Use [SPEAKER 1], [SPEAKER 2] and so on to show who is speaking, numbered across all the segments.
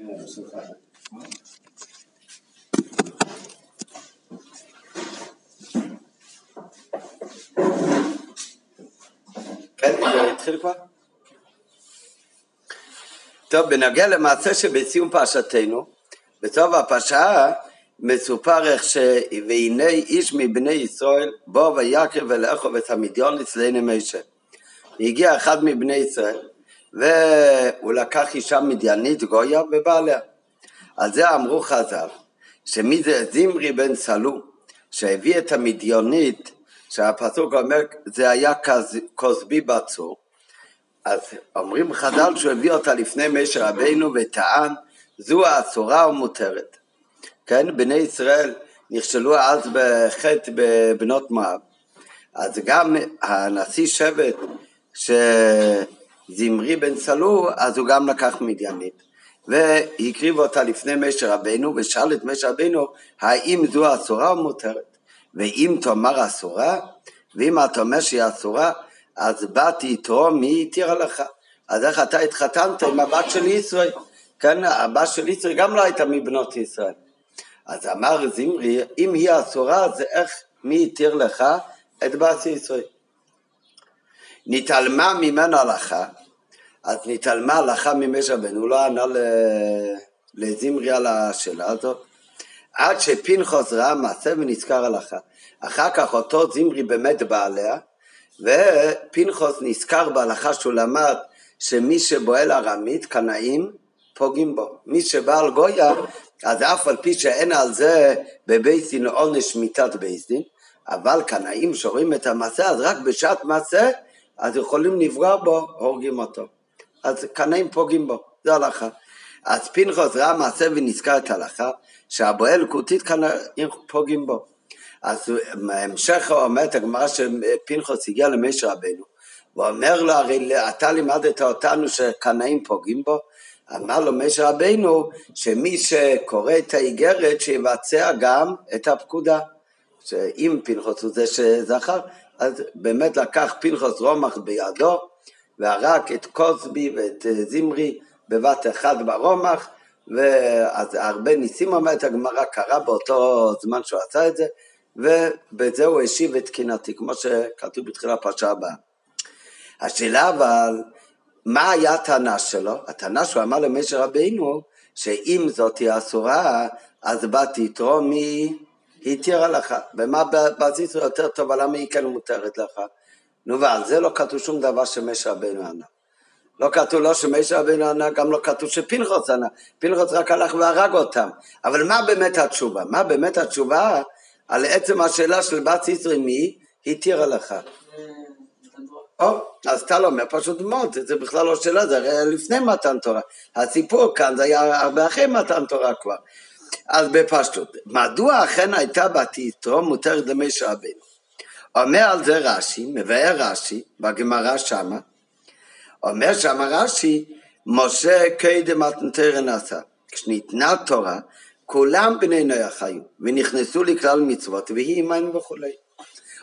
[SPEAKER 1] כן, זה התחיל כבר? טוב, בנוגע למעשה שבסיום פרשתנו, בסוף הפרשה מסופר איך ש... והנה איש מבני ישראל בוא ויקרב ולאכוב את המדיון אצלנו משה. הגיע אחד מבני ישראל והוא לקח אישה מדיינית גויה ובא עליה. על זה אמרו חז"ל, שמי זה זמרי בן סלו, שהביא את המדיונית, שהפסוק אומר, זה היה כוסבי בצור. אז אומרים חז"ל שהוא הביא אותה לפני משה רבינו וטען, זו האסורה ומותרת. כן, בני ישראל נכשלו אז בחטא בבנות מואב, אז גם הנשיא שבט שזמרי בן סלו, אז הוא גם לקח מדיינית. והקריב אותה לפני משה רבנו ושאל את משה רבנו האם זו אסורה או מותרת? ואם תאמר אסורה ואם אתה אומר שהיא אסורה אז באתי איתו מי התירה לך? אז איך אתה התחתנת עם הבת של ישראל? כן הבת של ישראל גם לא הייתה מבנות ישראל. אז אמר זמרי אם היא אסורה אז איך מי התיר לך את בת ישראל? נתעלמה ממנה הלכה אז נתעלמה הלכה ממשה רבנו, הוא לא ענה לזמרי על השאלה הזאת, עד שפנחוס ראה מעשה ונזכר הלכה. אחר כך אותו זמרי באמת בא עליה, ופנחוס נזכר בהלכה שהוא למד שמי שבועל ארמית, קנאים, פוגעים בו. מי שבא על גויה, אז אף על פי שאין על זה בבית דין עונש מיתת בית דין, אבל קנאים שרואים את המעשה, אז רק בשעת מעשה, אז יכולים לפגוע בו, הורגים אותו. אז קנאים פוגעים בו, זו הלכה. אז פנחוס ראה מעשה ונזכר את ההלכה, שהבועל כותית קנאים פוגעים בו. אז בהמשך אומרת הגמרא שפנחוס הגיע למשה רבנו, ואומר לו, הרי אתה לימדת אותנו שקנאים פוגעים בו, אמר לו משה רבנו שמי שקורא את האיגרת שיבצע גם את הפקודה. שאם פנחוס הוא זה שזכר, אז באמת לקח פנחוס רומח בידו והרג את קוסבי ואת אה, זמרי בבת אחד ברומח, ואז הרבה ניסים אומרת הגמרא קרה באותו זמן שהוא עשה את זה, ובזה הוא השיב את קינתי, כמו שכתוב בתחילה הפרשה הבאה. השאלה אבל, מה היה הטענה שלו? הטענה שהוא אמר למשה רבינו, שאם זאת היא אסורה, אז באתי יתרו מי התירה לך. ומה בזיזו יותר טוב, למה היא כן מותרת לך? נו, ועל זה לא כתוב שום דבר שמשה רבינו ענה. לא כתוב לא שמשה רבינו ענה, גם לא כתוב שפנחוס ענה. פנחוס רק הלך והרג אותם. אבל מה באמת התשובה? מה באמת התשובה על עצם השאלה של בת יצרי מי התירה לך? או, אז אתה לא אומר פשוט מאוד, זה בכלל לא שאלה, זה הרי לפני מתן תורה. הסיפור כאן זה היה הרבה אחרי מתן תורה כבר. אז בפשטות, מדוע אכן הייתה בת יתרו מותרת למשה רבינו? אומר על זה רש"י, מבאר רש"י, בגמרא שמה, אומר שמה רש"י, משה קדם מתנתרא נעשה. כשניתנה תורה, כולם בני נוח היו, ונכנסו לכלל מצוות, והיא עמנו וכולי.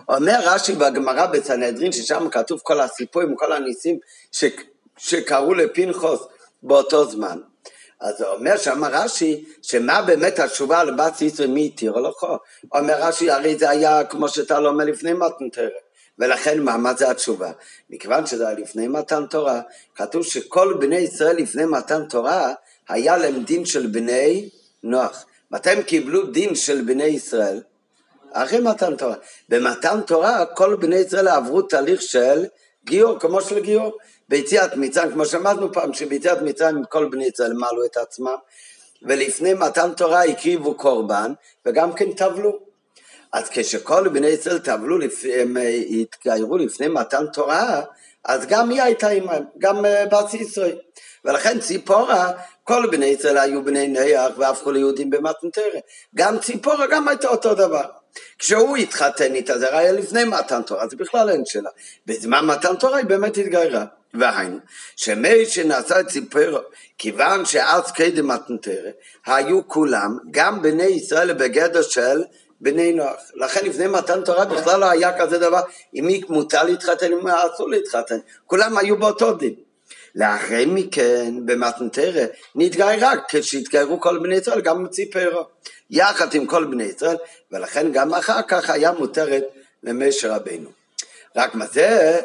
[SPEAKER 1] אומר רש"י בגמרא בסנהדרין, ששם כתוב כל הסיפורים, כל הניסים ש... שקרו לפנחוס באותו זמן. אז אומר שם רש"י, שמה באמת התשובה לבת ישראל מי התיר או לא אומר רש"י, הרי זה היה כמו שאתה לא אומר לפני מתן תורה. ולכן מה זה התשובה? מכיוון שזה היה לפני מתן תורה, כתוב שכל בני ישראל לפני מתן תורה, היה להם דין של בני נוח. מתי הם קיבלו דין של בני ישראל? אחרי מתן תורה. במתן תורה כל בני ישראל עברו תהליך של גיור, כמו של גיור. ביציאת מצרים, כמו שאמרנו פעם, שביציאת מצרים כל בני ישראל מעלו את עצמם, ולפני מתן תורה הקריבו קורבן, וגם כן טבלו. אז כשכל בני ישראל טבלו, הם אה, התגיירו לפני מתן תורה, אז גם היא הייתה עמהם, גם אה, בת ישראל. ולכן ציפורה, כל בני ישראל היו בני נח והפכו ליהודים במתן תורה. גם ציפורה גם הייתה אותו דבר. כשהוא התחתן איתה, זה היה לפני מתן תורה, זה בכלל אין שאלה. בזמן מתן תורה היא באמת התגיירה. והיינו, שמי שנעשה את ציפורו, כיוון שאז קדם מתנתרא, היו כולם, גם בני ישראל בגדר של בני נוח. לכן לפני מתן תורה בכלל לא היה כזה דבר, אם מי מותר להתחתן, אם אסור להתחתן. כולם היו באותו דין. לאחרי מכן במתנתרא נתגאי רק כשהתגיירו כל בני ישראל גם מציפרו יחד עם כל בני ישראל ולכן גם אחר כך היה מותרת למשה רבינו. רק מה זה,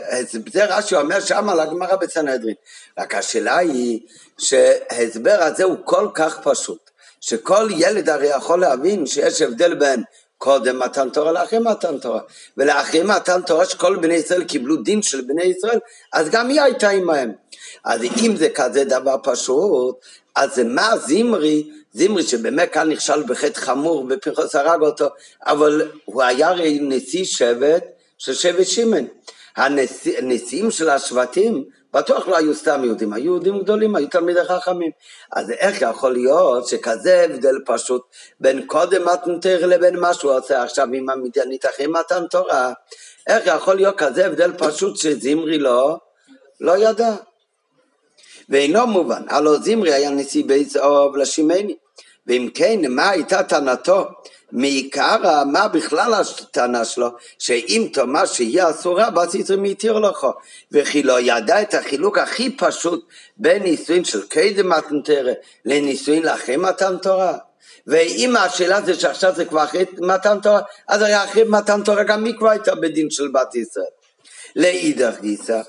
[SPEAKER 1] זה רש"י אומר שם על הגמרא בסנהדרין. רק השאלה היא שההסבר הזה הוא כל כך פשוט, שכל ילד הרי יכול להבין שיש הבדל בין קודם מתן תורה לאחרי מתן תורה. ולאחרי מתן תורה שכל בני ישראל קיבלו דין של בני ישראל, אז גם היא הייתה עמהם. אז אם זה כזה דבר פשוט, אז מה זמרי, זמרי שבאמת כאן נכשל בחטא חמור ופנחוס הרג אותו, אבל הוא היה נשיא שבט של שבט שמן. הנשיאים של השבטים בטוח לא היו סתם יהודים, היו יהודים גדולים, היו תלמידי חכמים. אז איך יכול להיות שכזה הבדל פשוט בין קודם מתן תרא לבין מה שהוא עושה עכשיו עם המדיינית אחרי מתן תורה? איך יכול להיות כזה הבדל פשוט שזמרי לא, לא ידע? ואינו מובן, הלא זמרי היה נשיא בית אוב לשימני, ואם כן, מה הייתה טענתו? מעיקר מה בכלל הטענה שלו, שאם תאמר שהיא אסורה, בסיסרי מתיר לך, וכי לא ידע את החילוק הכי פשוט בין נישואין של קדם מתן תרא לנישואין לאחרי מתן תורה. ואם השאלה זה שעכשיו זה כבר אחרי מתן תורה, אז הרי אחרי מתן תורה גם היא כבר הייתה בדין של בת ישראל. לאידך גיסא,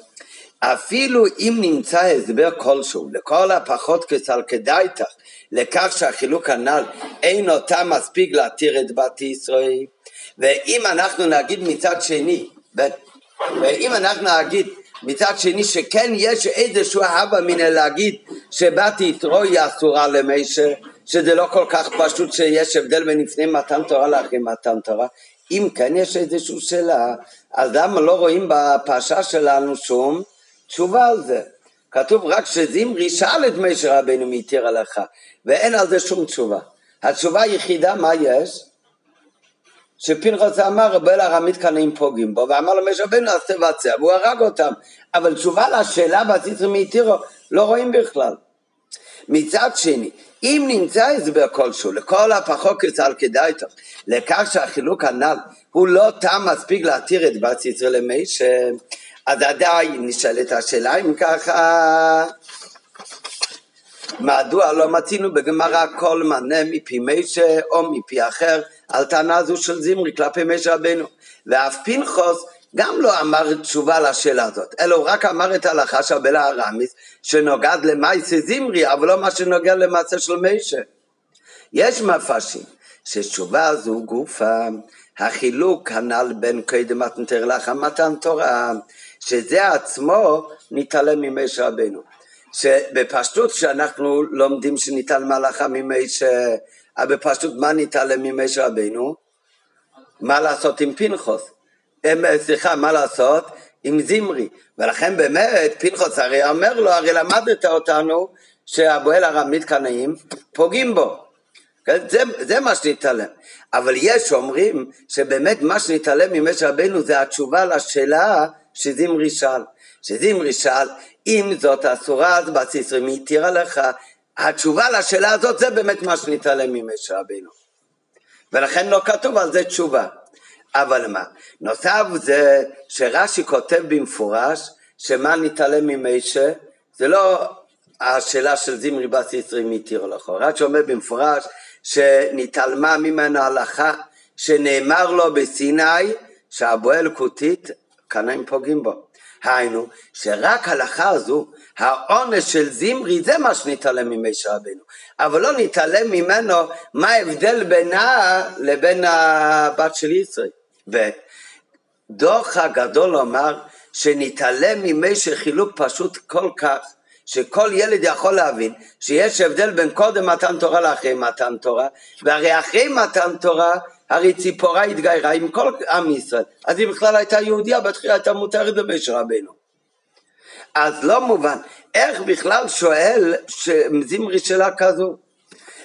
[SPEAKER 1] אפילו אם נמצא הסבר כלשהו, לכל הפחות כצל כדאיתך, לכך שהחילוק הנ"ל אין אותה מספיק להתיר את בת ישראל, ואם אנחנו נגיד מצד שני, ואם אנחנו נגיד מצד שני שכן יש איזשהו הווה מן להגיד שבת יתרו היא אסורה למישר, שזה לא כל כך פשוט שיש הבדל בין לפני מתן תורה לאחרי מתן תורה, אם כן יש איזושהי שאלה, אז למה לא רואים בפרשה שלנו שום תשובה על זה? כתוב רק שזמרי שאל את משה רבינו מי התיר הלכה, ואין על זה שום תשובה. התשובה היחידה, מה יש? שפנחס אמר רבי ארמית קנאים פוגעים בו, ואמר לו משה רבינו אז תבצע, והוא הרג אותם. אבל תשובה לשאלה בציצרי מי התירו, לא רואים בכלל. מצד שני, אם נמצא הסבר כלשהו, לכל הפחות כצל כדאי טוב, לכך שהחילוק הנ"ל הוא לא טעם מספיק להתיר את בת ישראל למשה, אז עדיין נשאלת השאלה אם ככה, מדוע לא מצינו בגמרא כל מנה מפי משה או מפי אחר על טענה זו של זמרי כלפי משה רבנו ואף פנחוס גם לא אמר תשובה לשאלה הזאת, אלא הוא רק אמר את ההלכה של בלה הרמיס שנוגד למעשה זמרי, אבל לא מה שנוגע למעשה של משה. יש מפרשים שתשובה זו גופה, החילוק הנ"ל בין קדם מתנתר לאחר מתן תורה, שזה עצמו נתעלם ממשה רבנו. שבפשטות שאנחנו לומדים שניתן מלאכה ממשה, בפשטות מה נתעלם ממשה רבנו? מה לעשות עם פנחוס? סליחה, מה לעשות? עם זמרי. ולכן באמת פנחוס הרי אומר לו, הרי למדת אותנו שהבועל הרמית קנאים פוגעים בו. כן? זה, זה מה שנתעלם. אבל יש אומרים שבאמת מה שנתעלם ממשה רבנו זה התשובה לשאלה שזמרי שאל. שזמרי שאל, אם זאת אסורה אז ישראל מי התירה לך? התשובה לשאלה הזאת זה באמת מה שנתעלם ממשה רבנו. ולכן לא כתוב על זה תשובה. אבל מה? נוסף זה שרש"י כותב במפורש שמה נתעלם ממשה זה לא השאלה של זמרי ישראל מי התירה לך. רש"י אומר במפורש שנתעלמה ממנו הלכה שנאמר לו בסיני שהבועל כותית קנאים פוגעים בו. היינו, שרק הלכה הזו, העונש של זמרי, זה מה שנתעלם ממשה רבנו. אבל לא נתעלם ממנו מה ההבדל בינה לבין הבת של ישראל. ודוח הגדול אומר שנתעלם ממשה חילוק פשוט כל כך, שכל ילד יכול להבין שיש הבדל בין קודם מתן תורה לאחרי מתן תורה, והרי אחרי מתן תורה הרי ציפורה התגיירה עם כל עם ישראל, אז היא בכלל הייתה יהודיה, בתחילה הייתה מותרת במשה רבנו. אז לא מובן, איך בכלל שואל זמרי שאלה כזו?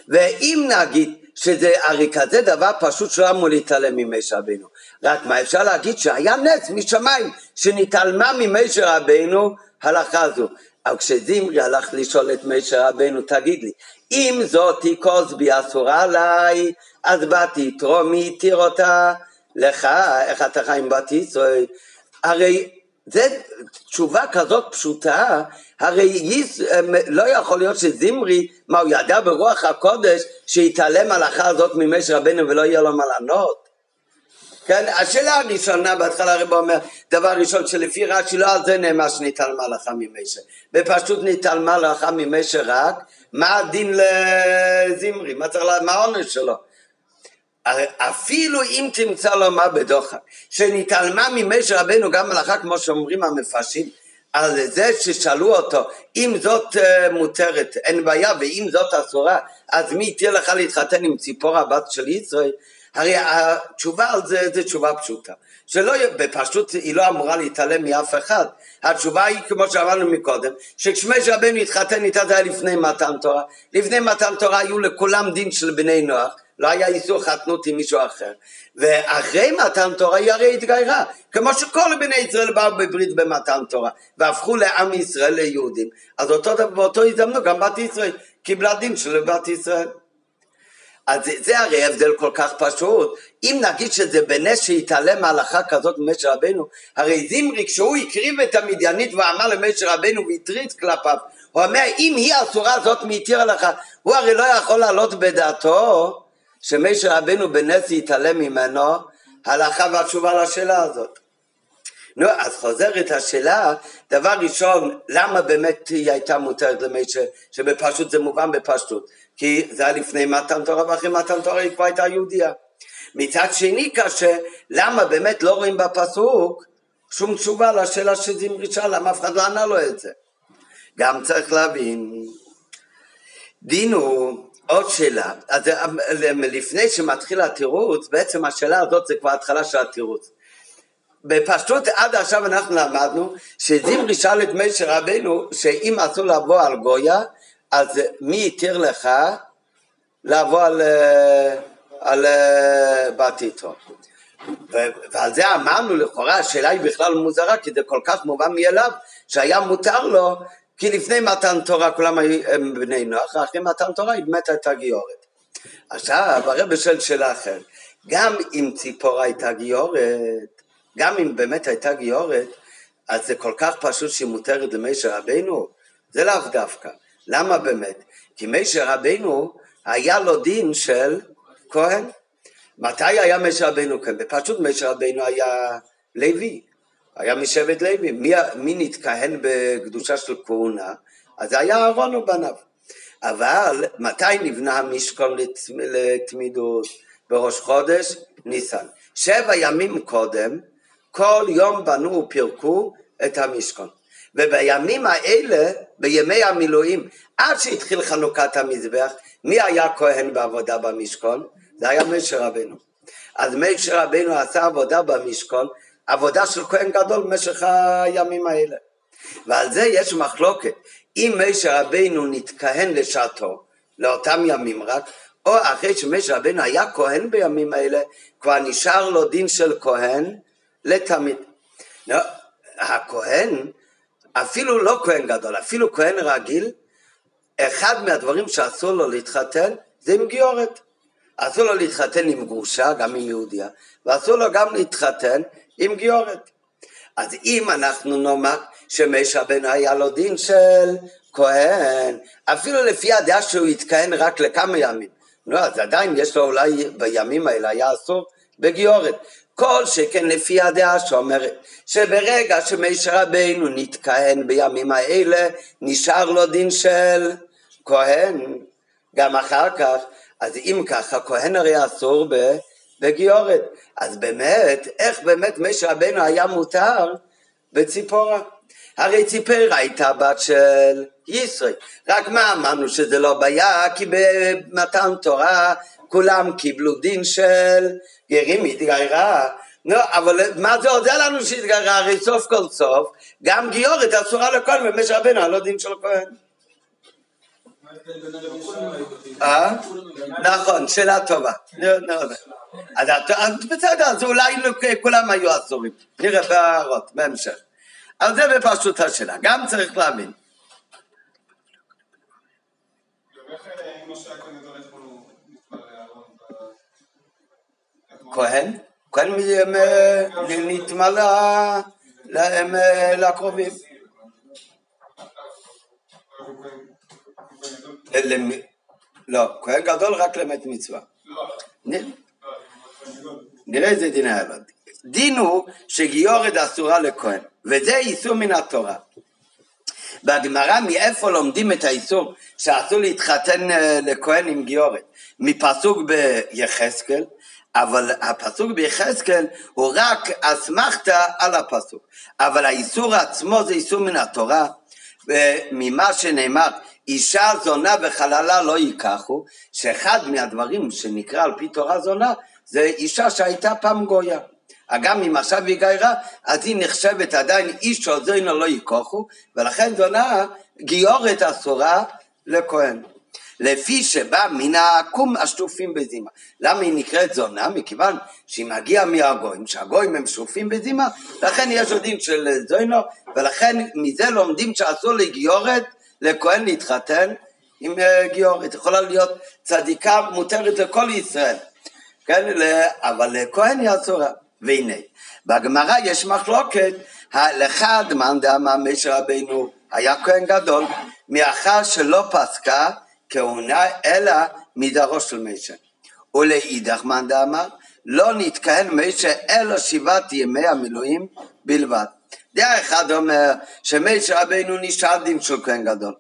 [SPEAKER 1] ואם נגיד שזה הרי כזה דבר פשוט שלא אמור להתעלם ממשה רבנו, רק מה אפשר להגיד שהיה נס משמיים שנתעלמה ממשה רבנו הלכה זו. אבל כשזמרי הלך לשאול את משה רבנו, תגיד לי, אם זאתי כוסבי אסורה עליי, אז באתי יתרו מי התיר אותה לך, איך אתה חי עם בת ישראל? הרי זו תשובה כזאת פשוטה, הרי יש, לא יכול להיות שזמרי, מה הוא ידע ברוח הקודש שיתעלם הלכה הזאת ממשה רבנו ולא יהיה לו מה לענות? כן, השאלה הראשונה, בהתחלה הרב אומר, דבר ראשון שלפי רש"י לא על זה נאמר שנתעלמה הלכה ממשה, בפשוט נתעלמה הלכה ממשה רק, מה הדין לזמרי, מה העונש שלו? אפילו אם תמצא לו מה בדוחק, שנתעלמה ממשה רבנו גם מלאכה כמו שאומרים המפרשים, על זה ששאלו אותו, אם זאת uh, מותרת, אין בעיה, ואם זאת אסורה, אז מי יתיר לך להתחתן עם ציפור הבת של ישראל? הרי התשובה על זה זה תשובה פשוטה, שלא, בפשוט היא לא אמורה להתעלם מאף אחד, התשובה היא כמו שאמרנו מקודם, שכשמשה רבנו התחתן איתה זה היה לפני מתן תורה, לפני מתן תורה היו לכולם דין של בני נוח, לא היה איסור חתנות עם מישהו אחר. ואחרי מתן תורה היא הרי התגיירה, כמו שכל בני ישראל באו בברית במתן תורה, והפכו לעם ישראל ליהודים. אז אותו, באותו הזדמנות גם בת ישראל קיבלה דין של בת ישראל. אז זה, זה הרי הבדל כל כך פשוט. אם נגיד שזה בנס שהתעלם מהלכה כזאת ממשה רבנו, הרי זמרי כשהוא הקריב את המדיינית ואמר למשה רבנו והתריץ כלפיו, הוא אומר אם היא אסורה זאת מי התירה לך, הוא הרי לא יכול לעלות בדעתו שמשה רבנו בנס יתעלם ממנו, הלכה והתשובה לשאלה הזאת. נו, אז חוזרת השאלה, דבר ראשון, למה באמת היא הייתה מותרת למשה, שבפשוט זה מובן בפשטות, כי זה היה לפני מתן תורה ואחרי מתן תורה היא כבר הייתה יהודייה. מצד שני קשה, למה באמת לא רואים בפסוק שום תשובה לשאלה שזמרי שאל, למה אף אחד לא ענה לו את זה. גם צריך להבין, דין הוא עוד שאלה, אז לפני שמתחיל התירוץ, בעצם השאלה הזאת זה כבר התחלה של התירוץ. בפשטות עד עכשיו אנחנו למדנו שזמרי שאל את משה רבנו שאם אסור לבוא על גויה אז מי התיר לך לבוא על, על בת יתרו ועל זה אמרנו לכאורה השאלה היא בכלל מוזרה כי זה כל כך מובן מאליו שהיה מותר לו כי לפני מתן תורה כולם היו בני נוח, אחרי מתן תורה היא מתה את הגיורת. עכשיו הרב שואל שאלה אחרת, גם אם ציפורה הייתה גיורת, גם אם באמת הייתה גיורת, אז זה כל כך פשוט שהיא מותרת למשה רבינו? זה לאו דווקא. למה באמת? כי משה רבינו היה לו דין של כהן. מתי היה משה רבינו כהן? ופשוט משה רבינו היה לוי. היה משבט לוי, מי, מי נתכהן בקדושה של כהונה? אז זה היה אהרון ובניו. אבל מתי נבנה המשכון לתמידות? בראש חודש ניסן. שבע ימים קודם, כל יום בנו ופירקו את המשכון. ובימים האלה, בימי המילואים, עד שהתחיל חנוכת המזבח, מי היה כהן בעבודה במשכון? זה היה משה רבנו. אז משה רבנו עשה עבודה במשכון, עבודה של כהן גדול במשך הימים האלה. ועל זה יש מחלוקת. אם משה רבינו נתכהן לשעתו, לאותם ימים רק, או אחרי שמשה רבינו היה כהן בימים האלה, כבר נשאר לו דין של כהן לתמיד. לא, הכהן, אפילו לא כהן גדול, אפילו כהן רגיל, אחד מהדברים שאסור לו להתחתן זה עם גיורת. אסור לו להתחתן עם גרושה, גם עם יהודיה, ואסור לו גם להתחתן עם גיורת. אז אם אנחנו נאמר שמשה בן היה לו דין של כהן, אפילו לפי הדעה שהוא התכהן רק לכמה ימים, לא, אז עדיין יש לו אולי בימים האלה היה אסור בגיורת. כל שכן לפי הדעה שאומרת שברגע שמשה רבינו נתכהן בימים האלה, נשאר לו דין של כהן גם אחר כך, אז אם ככה, כהן הרי אסור ב... וגיורת. אז באמת, איך באמת משה רבנו היה מותר בציפורה? הרי ציפרה הייתה בת של ישראל. רק מה אמרנו שזה לא בעיה? כי במתן תורה כולם קיבלו דין של גרים התגיירה. נו, אבל מה זה עוזר לנו שהתגיירה? הרי סוף כל סוף גם גיורת אסורה לכהן ומשה רבנו על הדין של כהן. אה? נכון, שאלה טובה. אז בסדר, אז אולי כולם היו אסורים. נראה בהערות, בהמשך. אבל זה בפשוט השאלה. גם צריך להבין. כהן? כהן נתמלא לקרובים. לא, כהן גדול רק למת מצווה. נראה איזה דין היה לו. דין הוא שגיורת אסורה לכהן, וזה איסור מן התורה. בגמרא מאיפה לומדים את האיסור שאסור להתחתן אה, לכהן עם גיורת? מפסוק ביחזקאל, אבל הפסוק ביחזקאל הוא רק אסמכתה על הפסוק. אבל האיסור עצמו זה איסור מן התורה, ממה שנאמר, אישה זונה וחללה לא ייקחו, שאחד מהדברים שנקרא על פי תורה זונה, זה אישה שהייתה פעם גויה. גם אם עכשיו היא גיירה, אז היא נחשבת עדיין איש או זוינו לא ייקחו, ולכן זונה גיורת אסורה לכהן. לפי שבא מן העקום השטופים בזימה. למה היא נקראת זונה? מכיוון שהיא מגיעה מהגויים, שהגויים הם שטופים בזימה, לכן יש עוד דין של זוינו, ולכן מזה לומדים שאסור לגיורת לכהן להתחתן עם אה, גיורת. יכולה להיות צדיקה מותרת לכל ישראל, כן? אבל לכהן היא אסורה. והנה, בגמרא יש מחלוקת, לאחד מאן דאמר משה רבינו היה כהן גדול, מאחר שלא פסקה כהונה אלא מדרו של משה. ולאידך מאן דאמר לא נתכהן משה אלא שבעת ימי המילואים בלבד. דעה אחד אומר שמשה רבינו נשאר דין של כהן גדול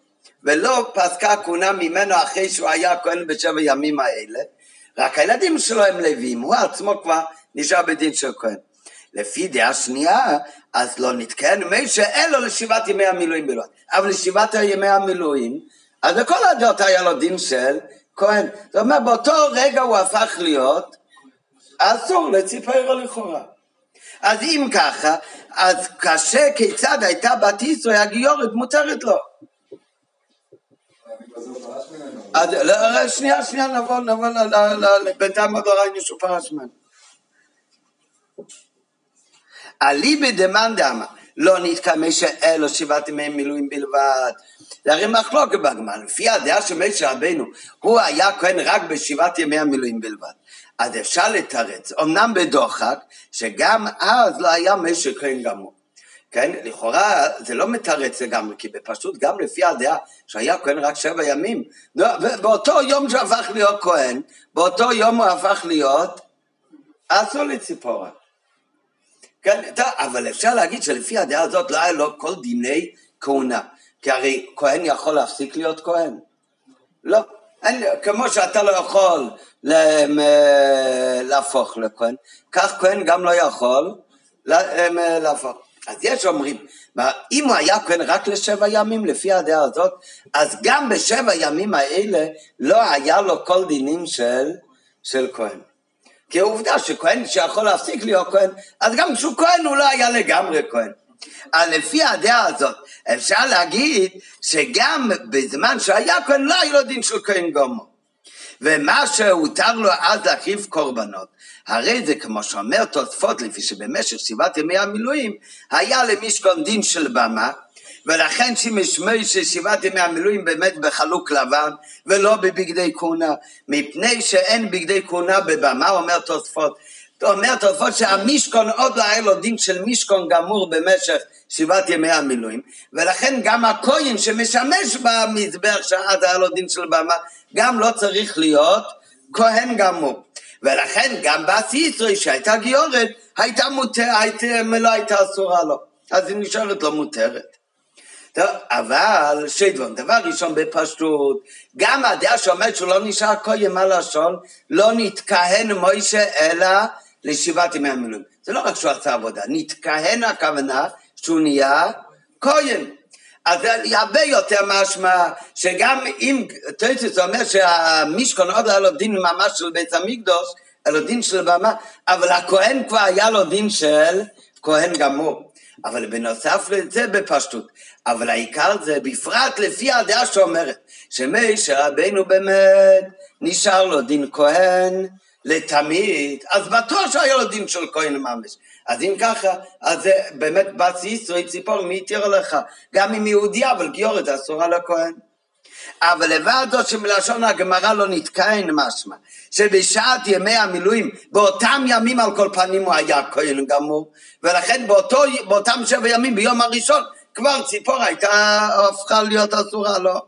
[SPEAKER 1] ולא פסקה כהונה ממנו אחרי שהוא היה כהן בשבע ימים האלה רק הילדים שלו הם לווים, הוא עצמו כבר נשאר בדין של כהן. לפי דעה שנייה, אז לא נתקן משה אלו לשבעת ימי המילואים בלבד. אבל לשבעת ימי המילואים, אז לכל הדעות היה לו דין של כהן. זאת אומרת, באותו רגע הוא הפך להיות אסור לציפרו לכאורה. אז אם ככה, אז קשה כיצד הייתה בת ישראל הגיורת מותרת לו. שנייה, שנייה, נבוא, נבוא, בינתיים עוד לא ראינו שהוא פרש ממנו. אליבא דמאן דאמר לא נתקמש אלו שבעת ימי מילואים בלבד. זה הרי מחלוקת בגמרא, לפי הדעה של משה רבנו, הוא היה כהן רק בשבעת ימי המילואים בלבד. אז אפשר לתרץ, אמנם בדוחק, שגם אז לא היה משה כהן גמור. כן, לכאורה זה לא מתרץ לגמרי, כי בפשוט גם לפי הדעה שהיה כהן רק שבע ימים, באותו יום שהוא הפך להיות כהן, באותו יום הוא הפך להיות אסור לציפורה. כן, טוב, אבל אפשר להגיד שלפי הדעה הזאת לא היה לו כל דיני כהונה, כי הרי כהן יכול להפסיק להיות כהן? לא. אין, כמו שאתה לא יכול להפוך לכהן, כך כהן גם לא יכול להפוך. אז יש אומרים, אם הוא היה כהן רק לשבע ימים, לפי הדעה הזאת, אז גם בשבע ימים האלה לא היה לו כל דינים של, של כהן. כי העובדה שכהן שיכול להפסיק להיות כהן, אז גם כשהוא כהן הוא לא היה לגמרי כהן. אז לפי הדעה הזאת אפשר להגיד שגם בזמן שהיה כהן לא היה לו דין של כהן גומו. ומה שהותר לו אז להקריב קורבנות, הרי זה כמו שאומר תוספות לפי שבמשך שבעת ימי המילואים היה למשכון דין של במה ולכן שימש מוישה שבעת ימי המילואים באמת בחלוק לבן ולא בבגדי כהונה, מפני שאין בגדי כהונה בבמה, אומר תוספות. אומר תוספות שהמשכון עוד לא היה לו דין של משכון גמור במשך שבעת ימי המילואים, ולכן גם הכהן שמשמש במזבח שאז היה לו דין של במה, גם לא צריך להיות כהן גמור. ולכן גם בת ישראל שהייתה גיורת, הייתה מותרת, לא הייתה אסורה לו. אז היא נשארת לא מותרת. טוב, אבל שדבון, דבר ראשון בפשטות, גם הדעה שאומרת שהוא לא נשאר קודם מה לשון, לא נתכהן מוישה אלא לשבעת ימי המילואים. זה לא רק שהוא עשה עבודה, נתכהן הכוונה שהוא נהיה כהן. אז זה הרבה יותר משמע שגם אם טויטוס אומר שהמשכון עוד היה לו דין ממש של בית המקדוש, היה לו דין של במה, אבל הכהן כבר היה לו דין של כהן גמור. אבל בנוסף לזה בפשטות, אבל העיקר זה בפרט לפי הדעה שאומרת שמשה רבינו באמת נשאר לו דין כהן לתמיד, אז בטוח שהיה לו דין של כהן ממש. אז אם ככה, אז באמת בת ישראל ציפור מי התיר לך? גם אם יהודי אבל גיורת אסורה לכהן. אבל לבד זאת שמלשון הגמרא לא נתקהן משמע, שבשעת ימי המילואים, באותם ימים על כל פנים הוא היה כהן גמור, ולכן באותו, באותם שבע ימים ביום הראשון כבר ציפור הייתה הפכה להיות אסורה לו.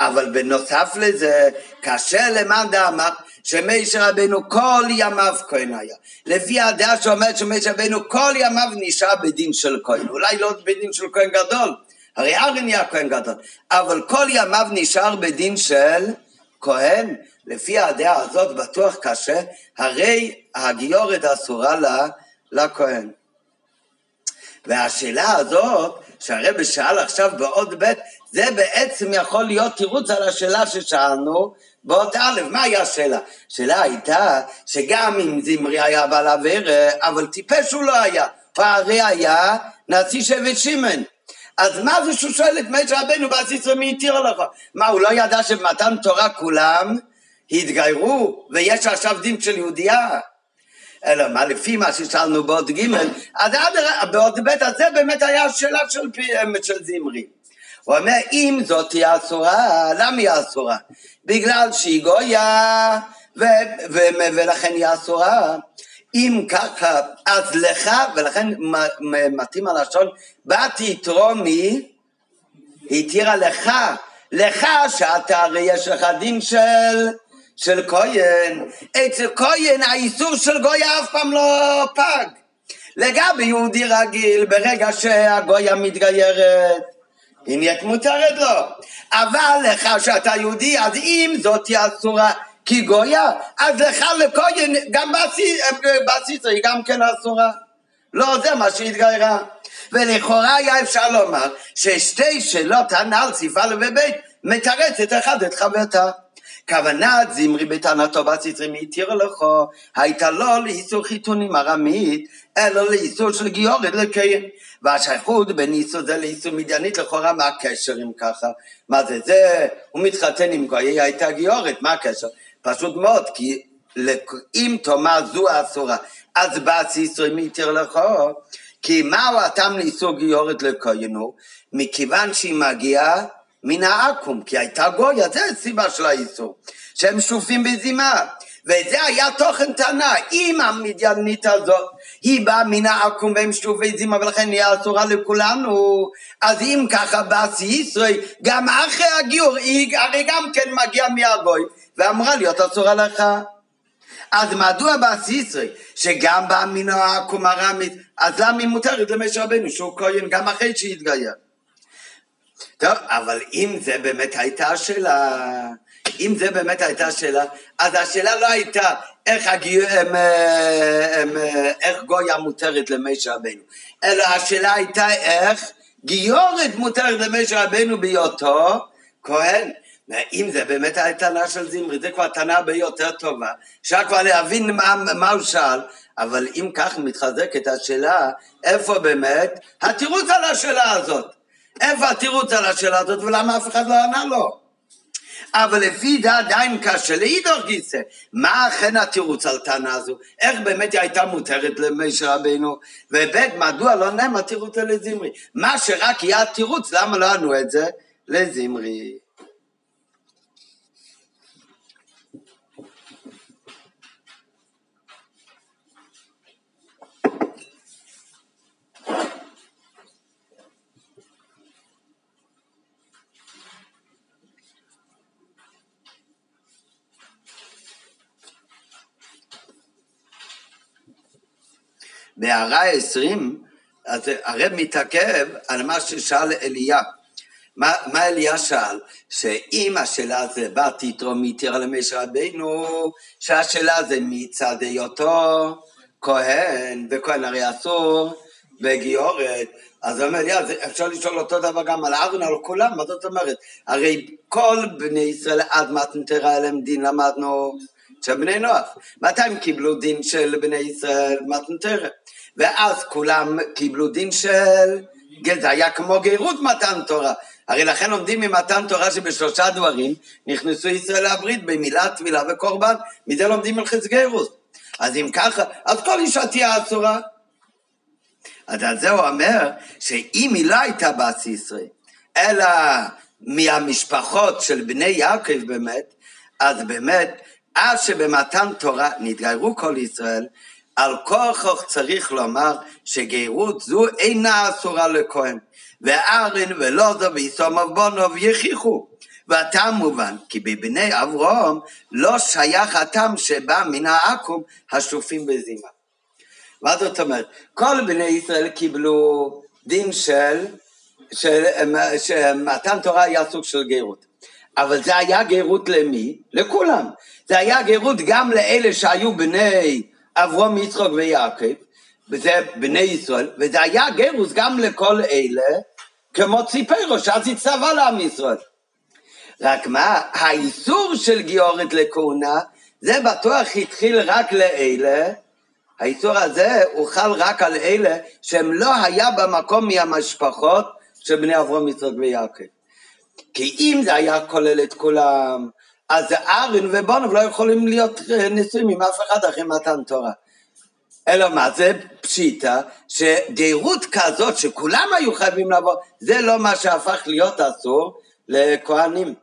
[SPEAKER 1] אבל בנוסף לזה, קשה למאן דאמר שמשה רבנו כל ימיו כהן היה. לפי הדעה שאומרת שמשה רבנו כל ימיו נשאר בדין של כהן. אולי לא בדין של כהן גדול, הרי ארן נהיה כהן גדול, אבל כל ימיו נשאר בדין של כהן. לפי הדעה הזאת בטוח קשה, הרי הגיורת אסורה לה, לכהן. והשאלה הזאת, שהרבא שאל עכשיו בעוד ב', זה בעצם יכול להיות תירוץ על השאלה ששאלנו באות א', מהי השאלה? השאלה הייתה שגם אם זמרי היה בעל אברה, אבל טיפש הוא לא היה, הרי היה נשיא שבט שמן. אז מה זה שהוא שואל את משה רבנו בעשיסו מי התיר לך? מה, הוא לא ידע שבמתן תורה כולם התגיירו ויש עכשיו דין של יהודייה? אלא מה, לפי מה ששאלנו בעוד ג', אז בעוד ב', אז זה באמת היה השאלה של, של זמרי. הוא אומר, אם זאת היא אסורה, למה היא אסורה? בגלל שהיא גויה, ו- ו- ולכן היא אסורה. אם ככה, אז לך, ולכן מתאים הלשון, באתי תרומי, התירה לך, לך שאתה הרי יש לך דין של, של כהן. אצל כהן האיסור של גויה אף פעם לא פג. לגבי יהודי רגיל, ברגע שהגויה מתגיירת, היא נהיית מותרת לו. אבל לך שאתה יהודי, אז אם זאת היא אסורה כי גויה, אז לך לכהן, גם בסיסו היא גם כן אסורה. לא, זה מה שהתגיירה. ולכאורה היה אפשר לומר ששתי שאלות הנ"ל, סיפה ובית, מתרצת אחד את חברתה. כוונת זמרי בטענתו בסיסרי מהתיר לכו, הייתה לא לאיסור חיתונים ארמית, אלא לאיסור של גיורת לקיים. והשייכות בין איסור זה לאיסור מדיינית לכאורה, מה הקשר אם ככה? מה זה זה? הוא מתחתן עם גויי הייתה גיורת, מה הקשר? פשוט מאוד, כי אם תאמר זו אסורה, אז בס איסור מתיר לכו, כי מהו הטעם לאיסור גיורת לכהנו? מכיוון שהיא מגיעה מן העכו"ם, כי הייתה גויה, זה הסיבה של האיסור, שהם שופים בזימה. וזה היה תוכן טענה, אם המדיינית הזאת היא באה מן העכו"ם והם שופי זימה ולכן היא אסורה לכולנו, אז אם ככה באסי ישראל, גם אחרי הגיור היא הרי גם כן מגיעה מהגוי ואמרה להיות אסורה לך. אז מדוע באסי ישראל, שגם באה מן העכו"ם הרמית, אז למה היא מותרת למשה רבנו שהוא כהן גם אחרי שהתגייר? טוב, אבל אם זה באמת הייתה השאלה, אם זה באמת הייתה השאלה, אז השאלה לא הייתה איך, הגי... הם, הם, איך גויה מותרת למשה רבנו, אלא השאלה הייתה איך גיורת מותרת למשה רבנו בהיותו כהן. אם זה באמת הייתה טענה של זמרי, זה כבר טענה הרבה יותר טובה, אפשר כבר להבין מה, מה הוא שאל, אבל אם כך מתחזקת השאלה, איפה באמת התירוץ על השאלה הזאת? איפה התירוץ על השאלה הזאת ולמה אף אחד לא ענה לו? אבל לפי זה עדיין קשה לאידור גיסא. מה אכן התירוץ על טענה הזו? איך באמת היא הייתה מותרת למשה רבינו? וב' מדוע לא נאמר התירוץ על זמרי? מה שרק יהיה התירוץ, למה לא ענו את זה לזמרי? בהערה 20, אז הרב מתעכב על מה ששאל אליה. מה, מה אליה שאל? שאם השאלה זה בא תתרום מתירה למשה רבינו, שהשאלה זה מצד היותו כהן, וכהן הרי אסור בגיורת, אז הוא אומר לי, אז אפשר לשאול אותו דבר גם על אהרון, על כולם, מה זאת אומרת? הרי כל בני ישראל עד מתנתרה אליהם דין למדנו של בני נוח. מתי הם קיבלו דין של בני ישראל מתנתרה? ואז כולם קיבלו דין של גט, זה היה כמו גירות מתן תורה. הרי לכן לומדים ממתן תורה שבשלושה דברים נכנסו ישראל לברית במילה, טבילה וקורבן, מזה לומדים על חץ גירות. אז אם ככה, אז כל אישה תהיה אסורה. אז על זה הוא אומר, שאם היא לא הייתה בת ישראל, אלא מהמשפחות של בני יעקב באמת, אז באמת, עד שבמתן תורה נתגיירו כל ישראל, על כוח צריך לומר שגרות זו אינה אסורה לכהן. וארן ולוזו ויסומוב בונוב יכיחו. והטעם מובן, כי בבני אברהם לא שייך הטעם שבא מן העכו"ם השופים בזימה. מה זאת אומרת? כל בני ישראל קיבלו דין של, של, שמתן תורה היה סוג של גרות. אבל זה היה גרות למי? לכולם. זה היה גרות גם לאלה שהיו בני אברום, יצחוק ויעקב, וזה בני ישראל, וזה היה גירוס גם לכל אלה, כמו ציפרו, שאז הצטווה לעם ישראל. רק מה, האיסור של גיורת לכהונה, זה בטוח התחיל רק לאלה, האיסור הזה הוא חל רק על אלה שהם לא היה במקום מהמשפחות של בני אברהם, יצחק ויעקב. כי אם זה היה כולל את כולם, אז ארין ובונוב לא יכולים להיות נשואים עם אף אחד אחרי מתן תורה. אלא מה זה פשיטה, שגרות כזאת שכולם היו חייבים לבוא, זה לא מה שהפך להיות אסור לכהנים.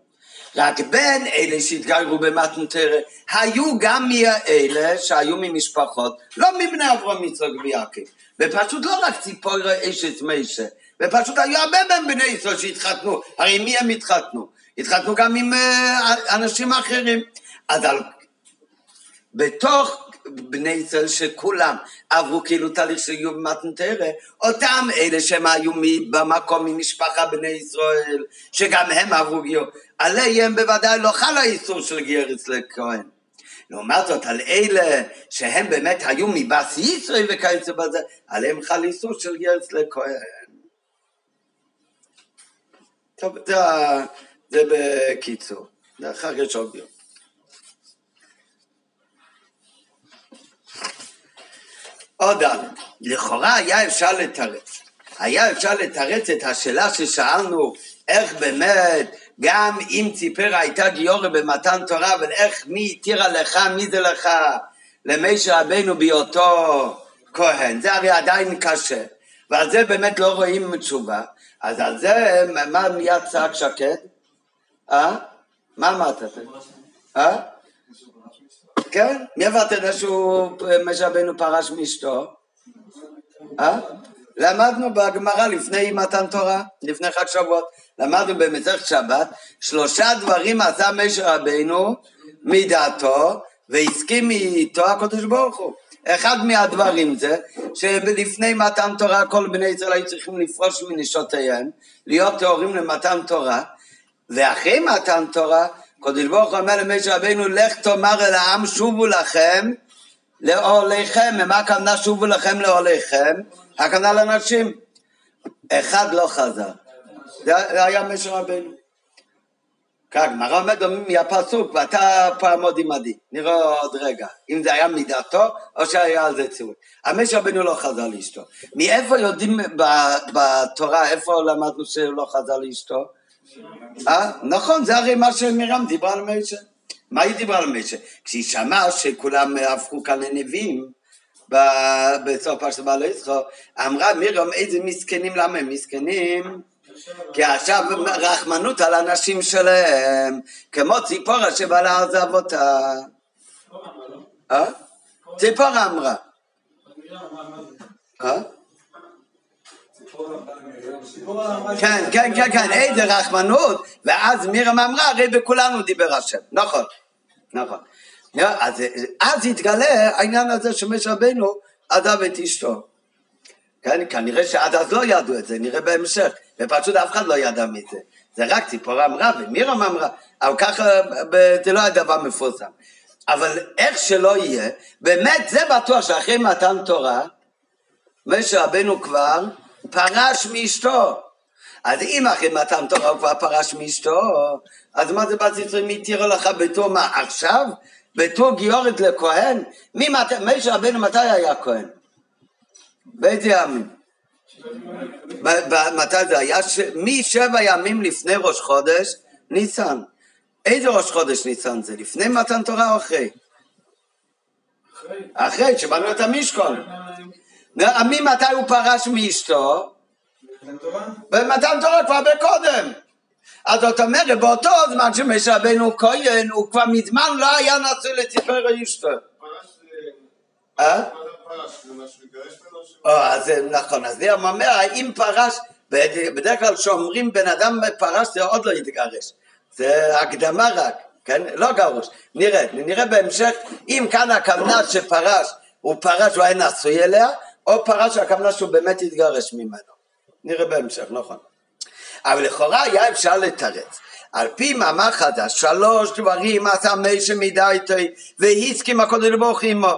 [SPEAKER 1] רק בין אלה שהתגיירו במתנתרא, היו גם מאלה שהיו ממשפחות, לא מבני אברהם יצחק ויעקב, ופשוט לא רק ציפור אשת מישה, ופשוט היו הרבה מהם בני ישראל שהתחתנו, הרי מי הם התחתנו? התחתנו גם עם אה, אנשים אחרים. אז על... בתוך בני ישראל שכולם עברו כאילו תהליך של גיור במתנתרא, אותם אלה שהם היו במקום ממשפחה בני ישראל, שגם הם עברו גיור, עליהם בוודאי לא חל האיסור של גיור אצל כהן. לעומת זאת, על אלה שהם באמת היו מבס ישראל וכיוצא בזה, עליהם חל איסור של גיור אצל כהן. טוב, זה, זה בקיצור, זה אחר כך יש עוד יום. עוד א', לכאורה היה אפשר לתרץ. היה אפשר לתרץ את השאלה ששאלנו, איך באמת, גם אם ציפרה הייתה גיורת במתן תורה, אבל איך, מי התירה לך, מי זה לך, למשה רבנו בהיותו כהן, זה הרי עדיין קשה, ועל זה באמת לא רואים תשובה, אז על זה, מה מיד צעק שקד? אה? מה אמרת? אה? כן? מאיפה אתה יודע שהוא, משה רבנו פרש מאשתו? אה? למדנו בגמרא לפני מתן תורה, לפני חג שבועות, למדנו במסכת שבת, שלושה דברים עשה משה רבנו מדעתו, והסכים איתו הקדוש ברוך הוא. אחד מהדברים זה שלפני מתן תורה כל בני ישראל היו צריכים לפרוש מנשותיהם, להיות טהורים למתן תורה, ואחרי מתן תורה קודש ברוך הוא אומר למשה רבינו, לך תאמר אל העם שובו לכם לאוהליכם, ומה הכוונה שובו לכם לאוהליכם? הכוונה לנשים. אחד לא חזר, זה היה משה רבינו. כך, גמרא עומד מהפסוק, ואתה פעמוד עמדי. נראה עוד רגע, אם זה היה מידתו, או שהיה על זה ציווי. המשה רבינו לא חזר לאשתו. מאיפה יודעים בתורה, איפה למדנו שהוא לא חזר לאשתו? אה? נכון, זה הרי מה שמרים דיברה על משה. מה היא דיברה על משה? כשהיא שמעה שכולם הפכו כאן לנביאים בסוף פרשת בעל יצחו, אמרה מרים איזה מסכנים, למה הם מסכנים? כי עכשיו רחמנות על הנשים שלהם, כמו ציפורה שבעלה עזב אותה. אה? ציפורה אמרה. כן, כן, כן, כן, איזה רחמנות, ואז מירם אמרה, הרי בכולנו דיבר השם, נכון, נכון. אז, התגלה העניין הזה שמשה רבנו עזב את אשתו. כן, כנראה שעד אז לא ידעו את זה, נראה בהמשך, ופשוט אף אחד לא ידע מזה. זה רק ציפורה אמרה ומירם אמרה, אבל ככה זה לא היה דבר מפורסם. אבל איך שלא יהיה, באמת זה בטוח שאחרי מתן תורה, משה רבנו כבר פרש מאשתו. אז אם אחרי מתן תורה הוא כבר פרש מאשתו, אז מה זה בת יצרים התירה לך בתור מה עכשיו? בתור גיורת לכהן? מי משה רבנו מתי היה כהן? באיזה ימים? מתי זה היה? משבע ימים לפני ראש חודש ניסן. איזה ראש חודש ניסן זה? לפני מתן תורה או אחרי? אחרי, שבאנו את המשכון. ממתי הוא פרש מאשתו? במתן תורה כבר בקודם. אז זאת אומרת, באותו זמן שמשה רבנו כהן, הוא כבר מזמן לא היה נשוי לציפורי אשתו. אה? אז נכון, אז זה אומר, האם פרש, בדרך כלל כשאומרים בן אדם פרש זה עוד לא יתגרש, זה הקדמה רק, כן? לא גרוש, נראה, נראה בהמשך, אם כאן הכוונה שפרש, הוא פרש, הוא היה נשוי אליה, או פרש הכוונה שהוא באמת התגרש ממנו, נראה בהמשך, נכון. אבל לכאורה היה אפשר לתרץ. על פי מאמר חדש, שלוש דברים עשה משה מידה איתו והסכים הקודש ברוך עמו.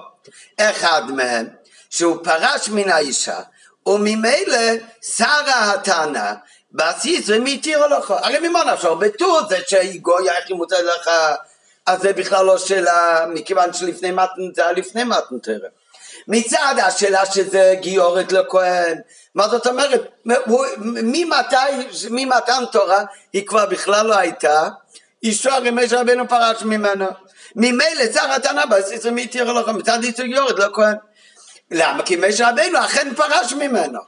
[SPEAKER 1] אחד מהם, שהוא פרש מן האישה, וממילא שרה הטענה, בסיס ומתיר לך. הרי ממה נפשו? בטור זה שהיא גויה, איך היא מוצאת לך, אז זה בכלל לא שאלה, מכיוון שלפני מתן, זה היה לפני מתן תרם. מצד השאלה שזה גיורת לכהן, מה זאת אומרת? ממתי, ממתן תורה היא כבר בכלל לא הייתה, אישו הרי משה רבנו פרש ממנו. ממילא שר התנא בסיס מתיר לך מצד איסור גיורת לכהן. למה? כי משה רבנו אכן פרש ממנו.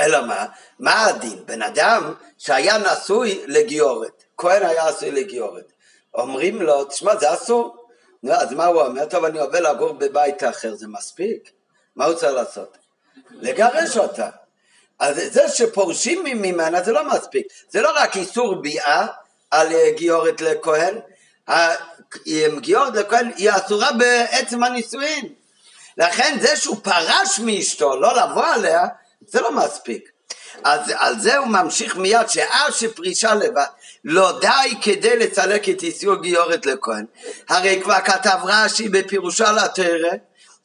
[SPEAKER 1] אלא מה? מה הדין? בן אדם שהיה נשוי לגיורת, כהן היה עשוי לגיורת, אומרים לו, תשמע זה אסור, נו, אז מה הוא אומר? טוב, אני עובר לגור בבית אחר, זה מספיק? מה הוא צריך לעשות? לגרש אותה. אז זה שפורשים ממנה זה לא מספיק. זה לא רק איסור ביאה על גיורת לכהן, גיורת לכהן היא אסורה בעצם הנישואין. לכן זה שהוא פרש מאשתו, לא לבוא עליה, זה לא מספיק. אז על זה הוא ממשיך מיד, שאז שפרישה לבד לא די כדי לצלק את איסור גיורת לכהן. הרי כבר כתב רש"י בפירושה לתרא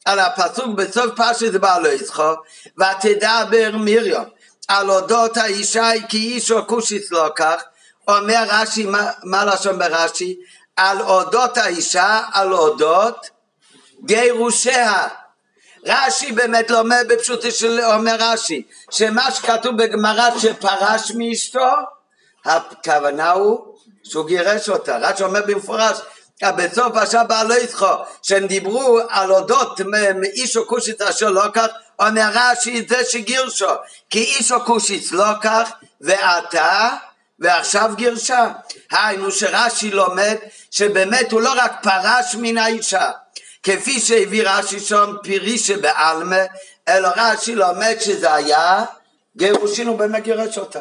[SPEAKER 1] על הפסוק בסוף פרשת בעלו יצחו ותדבר מרים על אודות האישה כי איש או כושיס לא כך אומר רש"י, מה, מה לשון ברש"י? על אודות האישה, על אודות גירושיה רש"י באמת אומר בפשוטו של אומר רש"י, שמה שכתוב בגמרא שפרש מאשתו, הכוונה הוא שהוא גירש אותה. רש"י אומר במפורש, בסוף פרשה בעלו יצחו, שהם דיברו על אודות מאיש או כושיץ אשר לא כך, אומר רש"י זה שגירשו, כי איש או כושיץ לא כך, ועתה ועכשיו גירשה. היינו שרש"י לומד שבאמת הוא לא רק פרש מן האישה, כפי שהביא רש"י שם פירי שבעלמה, אלא רש"י לומד שזה היה גירושין הוא באמת גירש אותה.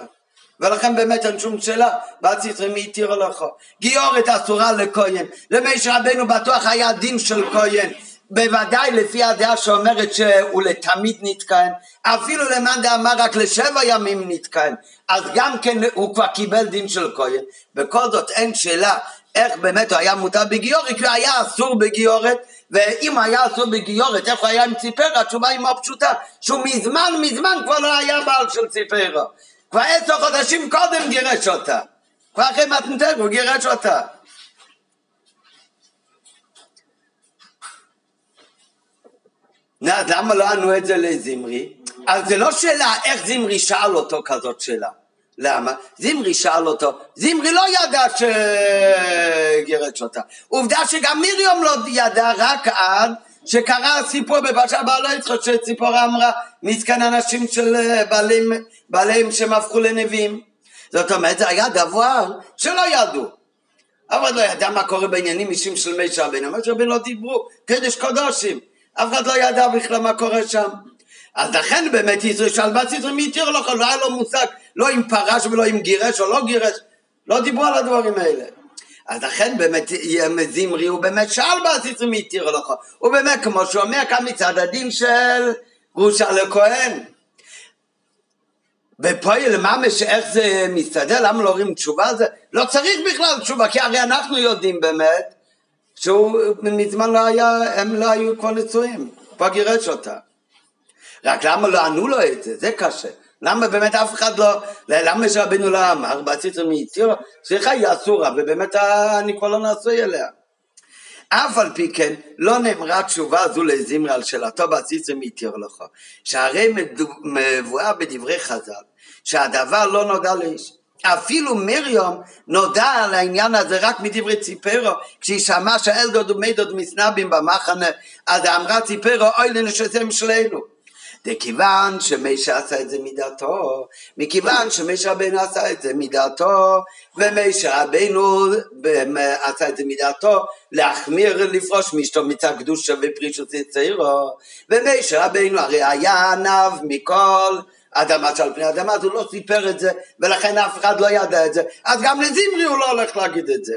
[SPEAKER 1] ולכן באמת אין שום שאלה, והציצרי מי התיר לך. גיורת אסורה לכהן, למשה רבנו בטוח היה דין של כהן, בוודאי לפי הדעה שאומרת שהוא לתמיד נתכהן, אפילו למאן דאמר רק לשבע ימים נתכהן, אז גם כן הוא כבר קיבל דין של כהן, בכל זאת אין שאלה איך באמת הוא היה מותר בגיורת, כי הוא היה אסור בגיורת, ואם היה אסור בגיורת, איך הוא היה עם ציפרה? התשובה היא מאוד פשוטה, שהוא מזמן מזמן כבר לא היה בעל של ציפרה. כבר עשר חודשים קודם גירש אותה. כבר אחרי מתנתר הוא גירש אותה. אז למה לא ענו את זה לזמרי? אז זה לא שאלה איך זמרי שאל אותו כזאת שאלה. למה? זמרי שאל אותו, זמרי לא ידע שגירש אותה. עובדה שגם מרים לא ידע רק עד שקרה הסיפור בפרשה בעלו יצחק שציפורה אמרה מסכן אנשים של בעלים, בעליהם שהם הפכו לנביאים. זאת אומרת זה היה דבר שלא ידעו. אף אחד לא ידע מה קורה בעניינים אישיים של מי שרבנו. מי שרבנו לא דיברו, קדש קודשים. אף אחד לא ידע בכלל מה קורה שם. אז לכן באמת ישראל שלבץ ישראל מי התיר לא היה לו מושג לא אם פרש ולא אם גירש או לא גירש, לא דיברו על הדברים האלה. אז לכן באמת זמרי הוא באמת שאל בעציץ מי התיר לך, הוא באמת כמו שהוא אומר כאן מצד הדין של גרושה לכהן. ופועל ממש איך זה מסתדר, למה לא אומרים תשובה על זה? לא צריך בכלל תשובה, כי הרי אנחנו יודעים באמת שהוא מזמן לא היה, הם לא היו כבר נשואים, כבר גירש אותה. רק למה לא ענו לו את זה? זה קשה. למה באמת אף אחד לא, למה שרבנו לא אמר, בעציץ מיצירו, סליחה היא אסורה, ובאמת אני כבר לא נשוי אליה. אף על פי כן לא נאמרה תשובה זו לזמרי על שאלתו בעציץ מיתיר לך, שהרי מבואה בדברי חז"ל, שהדבר לא נודע לאיש. אפילו מרים נודע על העניין הזה רק מדברי ציפרו, כשהיא שמעה שאלדוד ומדוד מסנבים במחנה, אז אמרה ציפרו, אוי לנשתם שלנו. דכיוון שמי שעשה את זה מדעתו, מכיוון שמי שרבנו עשה את זה מדעתו, ומי שרבנו עשה את זה מדעתו, להחמיר לפרוש מאשתו מצד קדושה ופרישות צעירו, ומי שרבנו הרי היה ענב מכל אדמה שעל פני אדמה, אז הוא לא סיפר את זה, ולכן אף אחד לא ידע את זה, אז גם לזמרי הוא לא הולך להגיד את זה.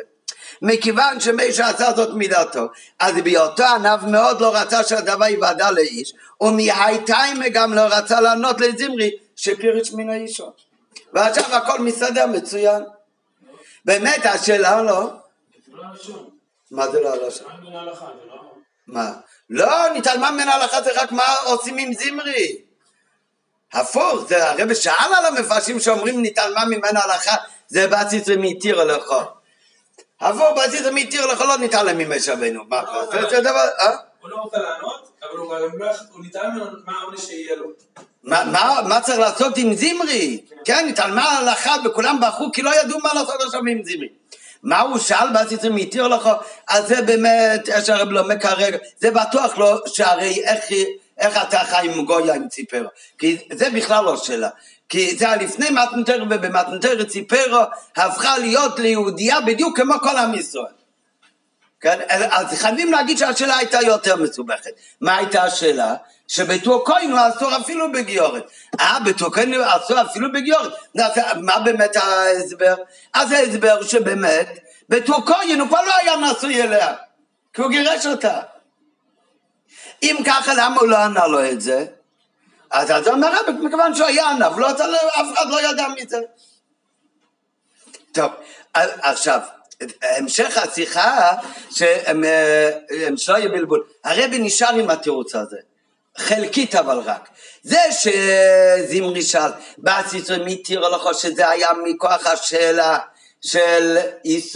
[SPEAKER 1] מכיוון שמי שעשה זאת מידתו, אז בהיותו ענב מאוד לא רצה שהדבר יוודע לאיש, ומהייטיימה גם לא רצה לענות לזמרי שפירש מן האישו. ועכשיו הכל מסתדר מצוין. באמת השאלה לא... מה זה לא הלשון? מה? לא, נתעלמה מן ההלכה זה רק מה עושים עם זמרי. הפוך, זה הרב שאל על המפרשים שאומרים נתעלמה ממנה הלכה, זה בציצרי מתיר לכו. הפוך, בציצרי מתיר לכו לא נתעלם ממש רבנו. מה, זה דבר,
[SPEAKER 2] אה? הוא לא רוצה לענות, אבל הוא לא נתעלם מה העונש שיהיה לו.
[SPEAKER 1] מה צריך לעשות עם זמרי? כן, נתעלמה ההלכה וכולם בכו כי לא ידעו מה לעשות עכשיו עם זמרי. מה הוא שאל בציצרי מתיר לכו? אז זה באמת, יש הרב לא מקרר, זה בטוח לא, שהרי איך... איך אתה חי עם גויה עם ציפרו? כי זה בכלל לא שאלה. כי זה היה לפני מתנתר ובמתנתר ציפרו הפכה להיות ליהודייה בדיוק כמו כל עם ישראל. כן? אז חייבים להגיד שהשאלה הייתה יותר מסובכת. מה הייתה השאלה? שבתור כהן הוא אסור אפילו בגיורת. אה, בתור כהן הוא אסור אפילו בגיורת. מה באמת ההסבר? אז ההסבר שבאמת, בתור כהן הוא כבר לא היה נשוי אליה, כי הוא גירש אותה. אם ככה, למה הוא לא ענה לו את זה? אז הוא אומר, מכיוון שהוא היה ענב, לא, אף אחד לא ידע מזה. טוב, עכשיו, המשך השיחה, שהם שלא יהיה בלבול. הרבי נשאר עם התירוץ הזה, חלקית אבל רק. זה שזמרי שאל, בעציצו מי תירו לך שזה היה מכוח השאלה של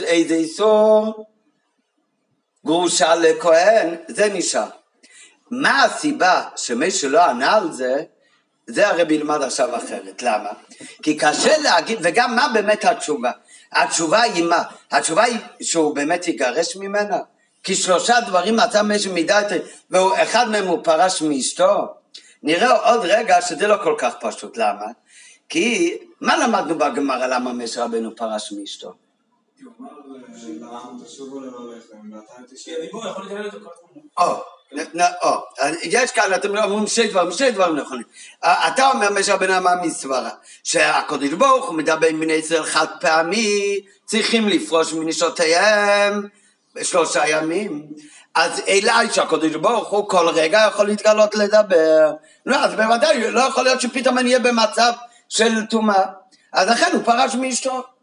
[SPEAKER 1] איזה איסור גרושה לכהן, זה נשאר. מה הסיבה שמי שלא ענה על זה, זה הרב ילמד עכשיו אחרת. למה? כי קשה להגיד, וגם מה באמת התשובה? התשובה היא מה? התשובה היא שהוא באמת יגרש ממנה? כי שלושה דברים מצא משהו מידה, ואחד מהם הוא פרש מאשתו. נראה עוד רגע שזה לא כל כך פשוט. למה? כי מה למדנו בגמרא למה משה רבנו פרש מאשתו? יש כאן, אתם אומרים שני דברים, שני דברים נכונים. אתה אומר משה בן אמה מסברה, שהקודש ברוך הוא מדבר עם בני ישראל חד פעמי, צריכים לפרוש מנשותיהם שלושה ימים. אז אליי שהקודש ברוך הוא כל רגע יכול להתגלות לדבר. לא, אז בוודאי, לא יכול להיות שפתאום אני אהיה במצב של טומאה. אז לכן הוא פרש מאשתו.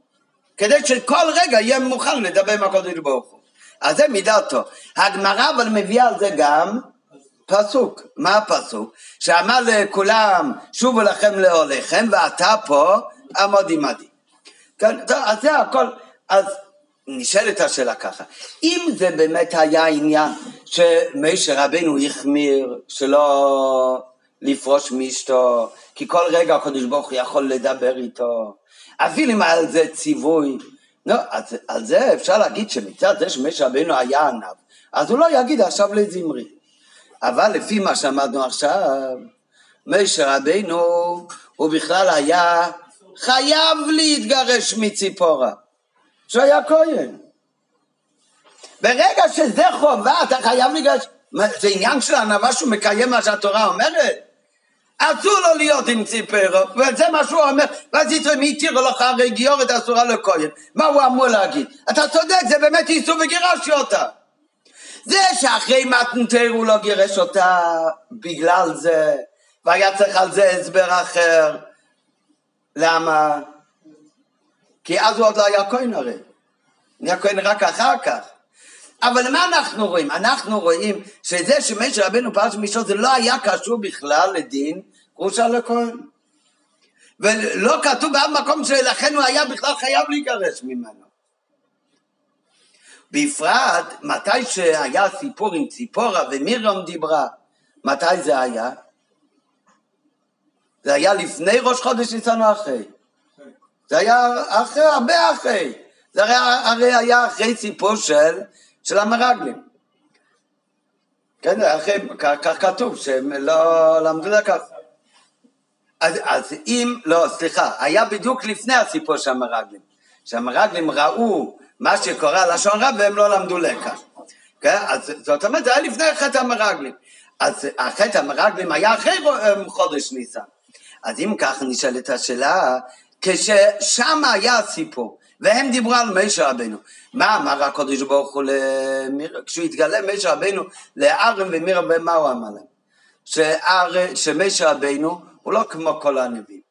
[SPEAKER 1] כדי שכל רגע יהיה מוכן לדבר עם הקודש ברוך הוא. אז זה מידתו. הגמרא אבל מביאה על זה גם פסוק. מה הפסוק? שאמר לכולם, שובו לכם לאוהליכם, ואתה פה עמוד עמדי. כן, אז זה הכל. אז נשאלת השאלה ככה, אם זה באמת היה עניין שמשה רבנו החמיר שלא לפרוש מאשתו, כי כל רגע הקדוש ברוך הוא יכול לדבר איתו, אפילו אם על זה ציווי, לא, אז על זה אפשר להגיד שמצד זה שמשה רבנו היה ענב, אז הוא לא יגיד עכשיו לזמרי. אבל לפי מה שאמרנו עכשיו, משה רבנו הוא בכלל היה חייב להתגרש מציפורה, שהיה כהן. ברגע שזה חובה, אתה חייב להתגרש, זה עניין של ענווה שהוא מקיים מה שהתורה אומרת? אסור לו להיות עם ציפרו, וזה מה שהוא אומר, ואז יתרם התירו לך הרי גיורת אסורה לכהן. מה הוא אמור להגיד? אתה צודק, זה באמת איסור וגירשתי אותה. זה שאחרי מתנתר הוא לא גירש אותה בגלל זה, והיה צריך על זה הסבר אחר. למה? כי אז הוא עוד לא היה כהן הרי. נהיה כהן רק אחר כך. אבל מה אנחנו רואים? אנחנו רואים שזה שמשה רבנו פרש מישור זה לא היה קשור בכלל לדין גרושה לכהן. ולא כתוב באף מקום שלכן הוא היה בכלל חייב להיגרש ממנו. בפרט, מתי שהיה סיפור עם ציפורה ומירם דיברה, מתי זה היה? זה היה לפני ראש חודש ניסן או אחרי? זה היה אחרי, הרבה אחרי. זה הרי, הרי היה אחרי סיפור של, של המרגלים. כן, אחרי, כך כתוב, שהם לא למדו לכך. אז, אז אם, לא, סליחה, היה בדיוק לפני הסיפור של המרגלים. שהמרגלים ראו מה שקורה לשון רב והם לא למדו לקח. כן? אז זאת אומרת, זה היה לפני חטא המרגלים. אז החטא המרגלים היה אחרי חודש ניסן. אז אם ככה נשאלת השאלה, כששם היה הסיפור, והם דיברו על משה רבנו, מה אמר הקודש ברוך הוא למיר... כשהוא התגלה משה רבנו לארם ומירה, ומה הוא אמר להם? שמשה רבנו הוא לא כמו כל הנביאים,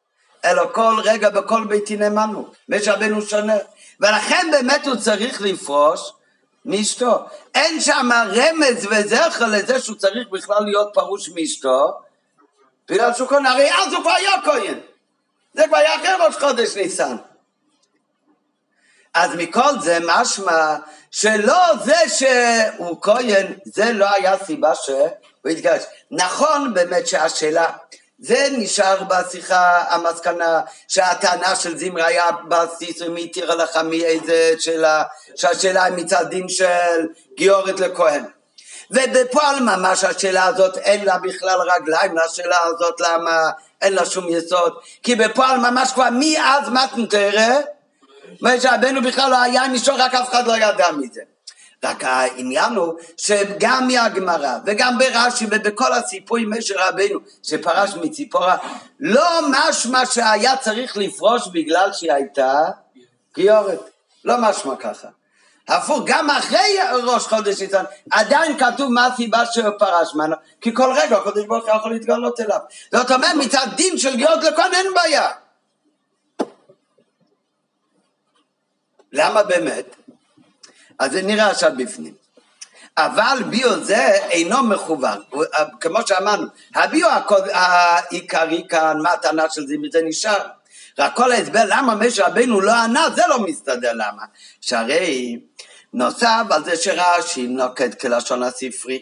[SPEAKER 1] אלא כל רגע בכל ביתי נאמנו, משה רבנו שונה, ולכן באמת הוא צריך לפרוש מאשתו. אין שם רמז וזכר לזה שהוא צריך בכלל להיות פרוש מאשתו, בגלל שהוא כהן, הרי אז הוא כבר היה כהן. זה כבר היה אחרי ראש חודש ניסן. אז מכל זה משמע שלא זה שהוא כהן, זה לא היה סיבה שהוא התגרש. נכון באמת שהשאלה, זה נשאר בשיחה המסקנה שהטענה של זמרה היה בסיס ומי התירה לך מאיזה שאלה, שהשאלה היא מצד דין של גיורת לכהן. ובפועל ממש השאלה הזאת אין לה בכלל רגליים לשאלה הזאת למה אין לה שום יסוד כי בפועל ממש כבר מאז מתנתרא משה רבנו בכלל לא היה נשאר רק אף אחד לא ידע מזה רק העניין הוא שגם מהגמרא וגם ברש"י ובכל הסיפורים משה רבנו שפרש מציפורה לא משמע שהיה צריך לפרוש בגלל שהיא הייתה גיורת לא משמע ככה הפוך, גם אחרי ראש חודש ניסן, עדיין כתוב מה הסיבה שהוא פרש ממנו, כי כל רגע הקדוש ברוך הוא יכול להתגלות אליו. זאת אומרת, מצד דין של גאות לכהן אין בעיה. למה באמת? אז זה נראה עכשיו בפנים. אבל ביו זה אינו מכוון, כמו שאמרנו, הביו העיקרי כאן, מה הטענה של זה, זה נשאר. רק כל ההסבר למה משה רבנו לא ענה, זה לא מסתדר למה. שהרי נוסף על זה שרש"י נוקט כלשון הספרי,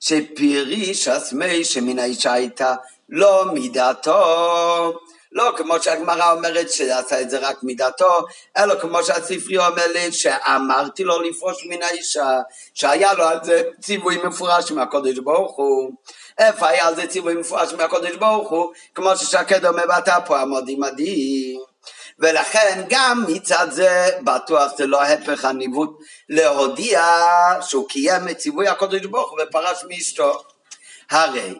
[SPEAKER 1] שפיריש אסמי שמן האישה הייתה לא מידתו, לא כמו שהגמרא אומרת שעשה את זה רק מידתו, אלא כמו שהספרי אומר לי שאמרתי לו לפרוש מן האישה, שהיה לו על זה ציווי מפורש מהקודש ברוך הוא. איפה היה על זה ציווי מפורש מהקודש ברוך הוא? כמו ששקד אומר ואתה פה עמודי מדהים. ולכן גם מצד זה בטוח זה לא ההפך הניווט להודיע שהוא קיים את ציווי הקודש ברוך הוא ופרש מאשתו. הרי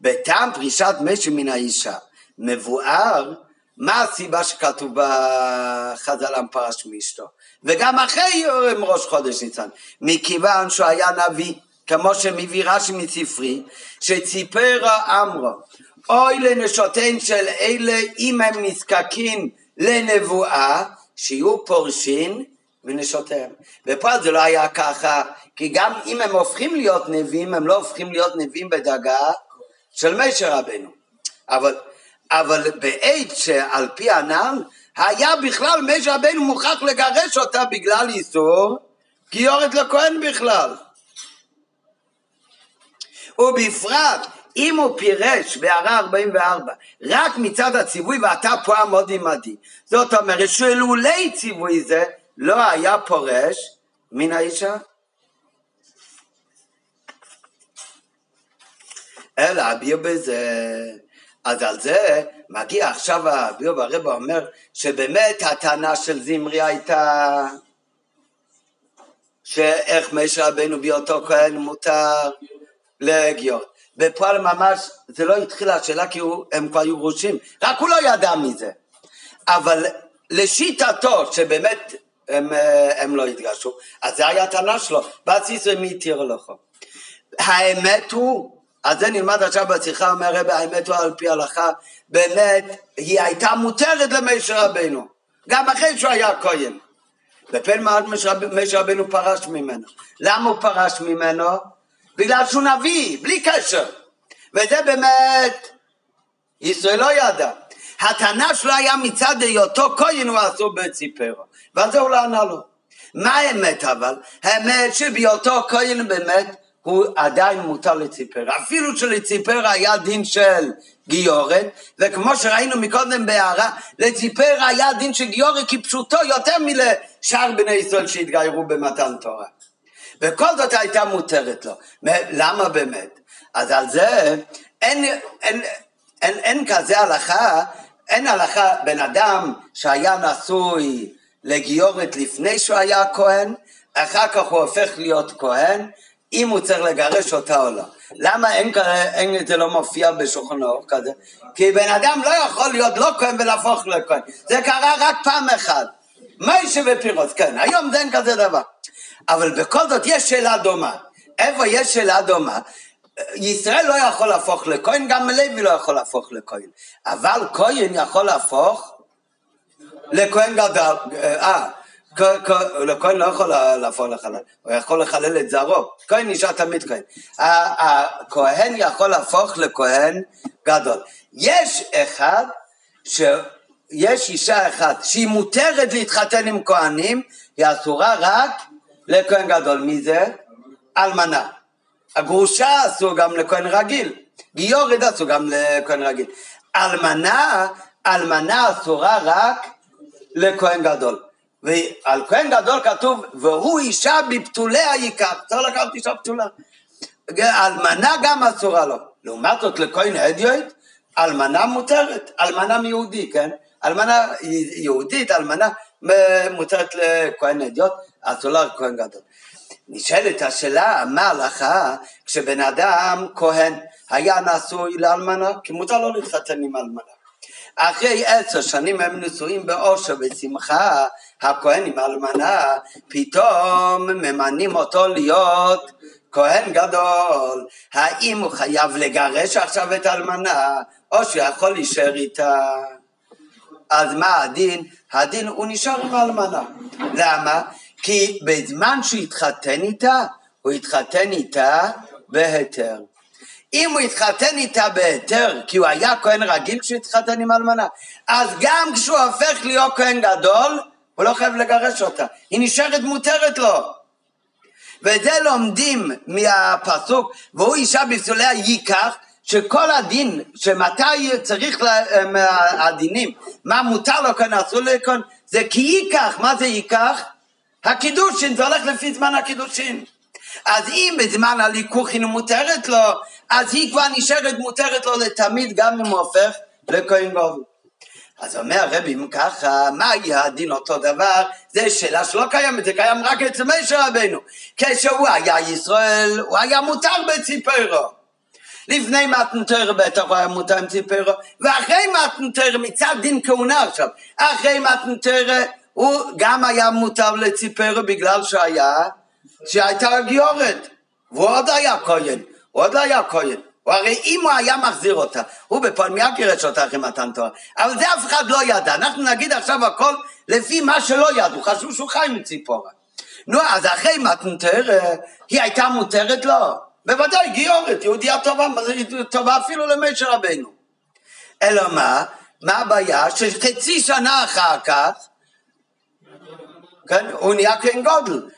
[SPEAKER 1] בטעם פרישת משי מן האישה מבואר מה הסיבה שכתוב בחז"ל פרש מאשתו וגם אחרי ראש חודש ניצן מכיוון שהוא היה נביא כמו שמביא רש"י מספרי שציפר אמרו אוי לנשותיהם של אלה אם הם נזקקים לנבואה שיהיו פורשים ונשותיהם. ופה זה לא היה ככה, כי גם אם הם הופכים להיות נביאים, הם לא הופכים להיות נביאים בדרגה של משה רבנו. אבל, אבל בעת שעל פי הנ"ל, היה בכלל משה רבנו מוכרח לגרש אותה בגלל איסור גיורת לכהן בכלל. ובפרט אם הוא פירש בהערה 44 רק מצד הציווי ואתה פה עמוד עמדי זאת אומרת שלולי ציווי זה לא היה פורש מן האישה אלא הביאו בזה אז על זה מגיע עכשיו הביאו ברבא אומר שבאמת הטענה של זמרי הייתה שאיך משה רבנו בהיותו כהן מותר לגיור בפועל ממש זה לא התחיל השאלה כי הוא, הם כבר היו גרושים, רק הוא לא ידע מזה. אבל לשיטתו שבאמת הם, הם לא התגרשו, אז זה היה הטענה שלו, בסיס ומי התיר לך. האמת הוא, אז זה נלמד עכשיו בשיחה, אומר רבי, האמת הוא על פי הלכה, באמת, היא הייתה מותרת למשה רבנו, גם אחרי שהוא היה כהן. בפן מעט משה רבנו פרש ממנו. למה הוא פרש ממנו? בגלל שהוא נביא, בלי קשר. וזה באמת, ישראל לא ידע. הטענה שלו היה מצד היותו כהן הוא אסור בציפרו. ועל זה הוא לא ענה לו. מה האמת אבל? האמת שבהיותו כהן באמת הוא עדיין מותר לציפר. אפילו שלציפר היה דין של גיורת, וכמו שראינו מקודם בהערה, לציפר היה דין של גיורת כפשוטו יותר מלשאר בני ישראל שהתגיירו במתן תורה. וכל זאת הייתה מותרת לו. למה באמת? אז על זה אין, אין, אין, אין כזה הלכה, אין הלכה, בן אדם שהיה נשוי לגיורת לפני שהוא היה כהן, אחר כך הוא הופך להיות כהן, אם הוא צריך לגרש אותה או לא. למה אין, אין זה לא מופיע בשולחן אור כזה? כי בן אדם לא יכול להיות לא כהן ולהפוך לכהן. זה קרה רק פעם אחת. מיישה ופירות, כן, היום זה אין כזה דבר. אבל בכל זאת יש שאלה דומה. איפה יש שאלה דומה? ישראל לא יכול להפוך לכהן, גם לוי לא יכול להפוך לכהן. אבל כהן יכול להפוך לכהן גדול. אה, כהן לא יכול להפוך לחלל, הוא יכול לחלל את זרעו. כהן נשאר תמיד כהן. הכהן יכול להפוך לכהן גדול. יש אחד, יש אישה אחת שהיא מותרת להתחתן עם כהנים, היא אסורה רק לכהן גדול. מי זה? אלמנה. הגרושה אסור גם לכהן רגיל, גיורד אסור גם לכהן רגיל. אלמנה, אלמנה אסורה רק לכהן גדול. ועל כהן גדול כתוב, והוא אישה בפתוליה ייקח, צריך לקחת אישה פתולה. אלמנה גם אסורה לו. לעומת זאת לכהן אדיוט, אלמנה מותרת, אלמנה מיהודי, כן? אלמנה יהודית, אלמנה מותרת לכהן אדיוט, אסורה לכהן גדול. נשאלת השאלה, מה ההלכה כשבן אדם כהן היה נשוי לאלמנה, כי מותר לו להתחתן עם אלמנה. אחרי עשר שנים הם נשואים באושר ושמחה, הכהן עם האלמנה, פתאום ממנים אותו להיות כהן גדול. האם הוא חייב לגרש עכשיו את האלמנה, או שהוא יכול להישאר איתה? אז מה הדין? הדין הוא נשאר עם האלמנה. למה? כי בזמן שהוא התחתן איתה, הוא התחתן איתה בהיתר. אם הוא התחתן איתה בהיתר, כי הוא היה כהן רגיל כשהוא התחתן עם אלמנה, אז גם כשהוא הופך להיות כהן גדול, הוא לא חייב לגרש אותה. היא נשארת מותרת לו. ואת זה לומדים מהפסוק, והוא אישה בפסוליה ייקח, שכל הדין, שמתי צריך, לה, הדינים, מה מותר לו כאן, אסור לו כאן, זה כי ייקח, מה זה ייקח? הקידושין, זה הולך לפי זמן הקידושין. אז אם בזמן הליכוחין היא מותרת לו, אז היא כבר נשארת מותרת לו לתמיד, גם אם הוא הופך לכהן גובל. אז אומר הרבי, אם ככה, מה יהיה הדין אותו דבר? זה שאלה שלא קיימת, זה קיים רק אצל משה רבנו. כשהוא היה ישראל, הוא היה מותר בציפרו. לפני מתנתר בטח הוא היה מותר עם ציפרו, ואחרי מתנתר מצד דין כהונה עכשיו, אחרי מתנתר הוא גם היה מותר לציפרו בגלל שהיה, שהייתה גיורת, והוא עוד היה כהן, הוא עוד לא היה כהן. הרי אם הוא היה מחזיר אותה, הוא בפועל מי גירש אותה אחרי מתן תורה? אבל זה אף אחד לא ידע, אנחנו נגיד עכשיו הכל לפי מה שלא ידעו, חשבו שהוא חי עם ציפורה. נו, אז אחרי מתן תורה, היא הייתה מותרת לו? בוודאי, גיורת, יהודייה טובה, טובה אפילו למשה רבנו. אלא מה? מה הבעיה? שחצי שנה אחר כך, כן, הוא נהיה כהן גודל,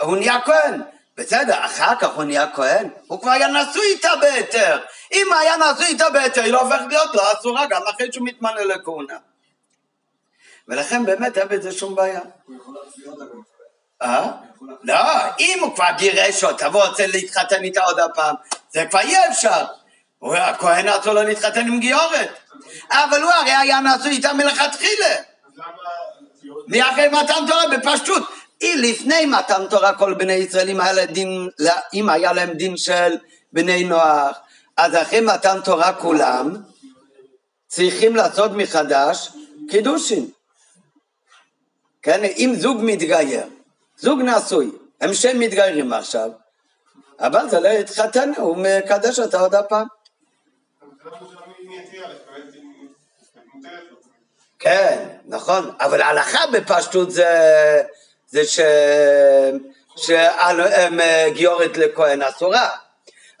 [SPEAKER 1] הוא נהיה כהן. בסדר, אחר כך הוא נהיה כהן, הוא כבר היה נשוי איתה בהיתר. אם היה נשוי איתה בהיתר, היא לא הופכת להיות לו אסורה גם אחרי שהוא מתמנה לכהונה. ולכן באמת אין בזה שום בעיה. אה? לא, אם הוא כבר גירש אותה והוא רוצה להתחתן איתה עוד הפעם, זה כבר אי אפשר. הכהן אסור לו להתחתן עם גיורת. אבל הוא הרי היה נשוי איתה מלכתחילה. מאחרי מתן תורה בפשטות. לפני מתן תורה כל בני ישראל, אם היה, דין, אם היה להם דין של בני נוח, אז אחרי מתן תורה כולם צריכים לעשות מחדש קידושין. כן, אם זוג מתגייר, זוג נשוי, הם שהם מתגיירים עכשיו, אבל זה לא התחתן, הוא מקדש אותה עוד הפעם. כן, נכון, אבל ההלכה בפשטות זה, זה ש... שגיורת לכהן אסורה.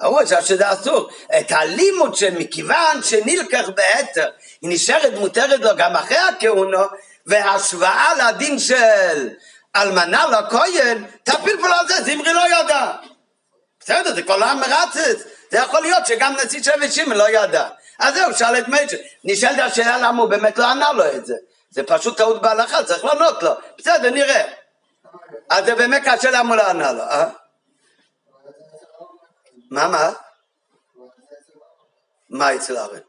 [SPEAKER 1] חשב שזה אסור. את הלימוד שמכיוון שנלקח בהתר, היא נשארת מותרת לו גם אחרי הכהונו, והשוואה לדין של אלמנה לכהן, תפיל פה על זה, זמרי לא ידע. בסדר, זה כבר לא המרצץ. זה יכול להיות שגם נשיא שבט שמעון לא ידע. אז זהו, שאל את מייצ'ל. נשאלת השאלה למה הוא באמת לא ענה לו את זה. זה פשוט טעות בהלכה, צריך לענות לו. בסדר, נראה. אז זה באמת קשה למולנה, לא? ענה לו, אה? מה, מה? מה אצל הארץ?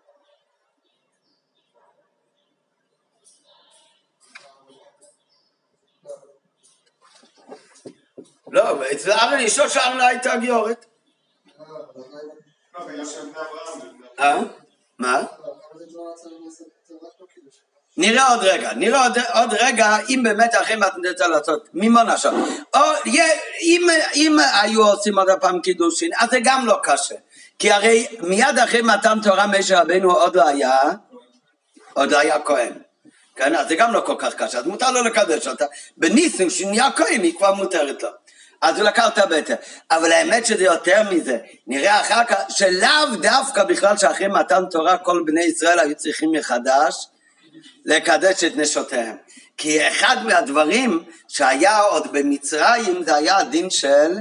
[SPEAKER 1] לא, אצל הר"ן אישו של לא הייתה גיורת. אה? מה? נראה עוד רגע, נראה עוד, עוד רגע אם באמת אחרי מתנדצה לעשות מימון עכשיו. או אם, אם היו עושים עוד פעם קידושין, אז זה גם לא קשה. כי הרי מיד אחרי מתן תורה משה רבנו עוד לא היה, עוד לא היה כהן. כן, אז זה גם לא כל כך קשה, אז מותר לו לקדש אותה. בניסים שנהיה כהן היא כבר מותרת לו. אז הוא לקח את הבטר. אבל האמת שזה יותר מזה. נראה אחר כך שלאו דווקא בכלל שאחרי מתן תורה כל בני ישראל היו צריכים מחדש לקדש את נשותיהם. כי אחד מהדברים שהיה עוד במצרים זה היה הדין של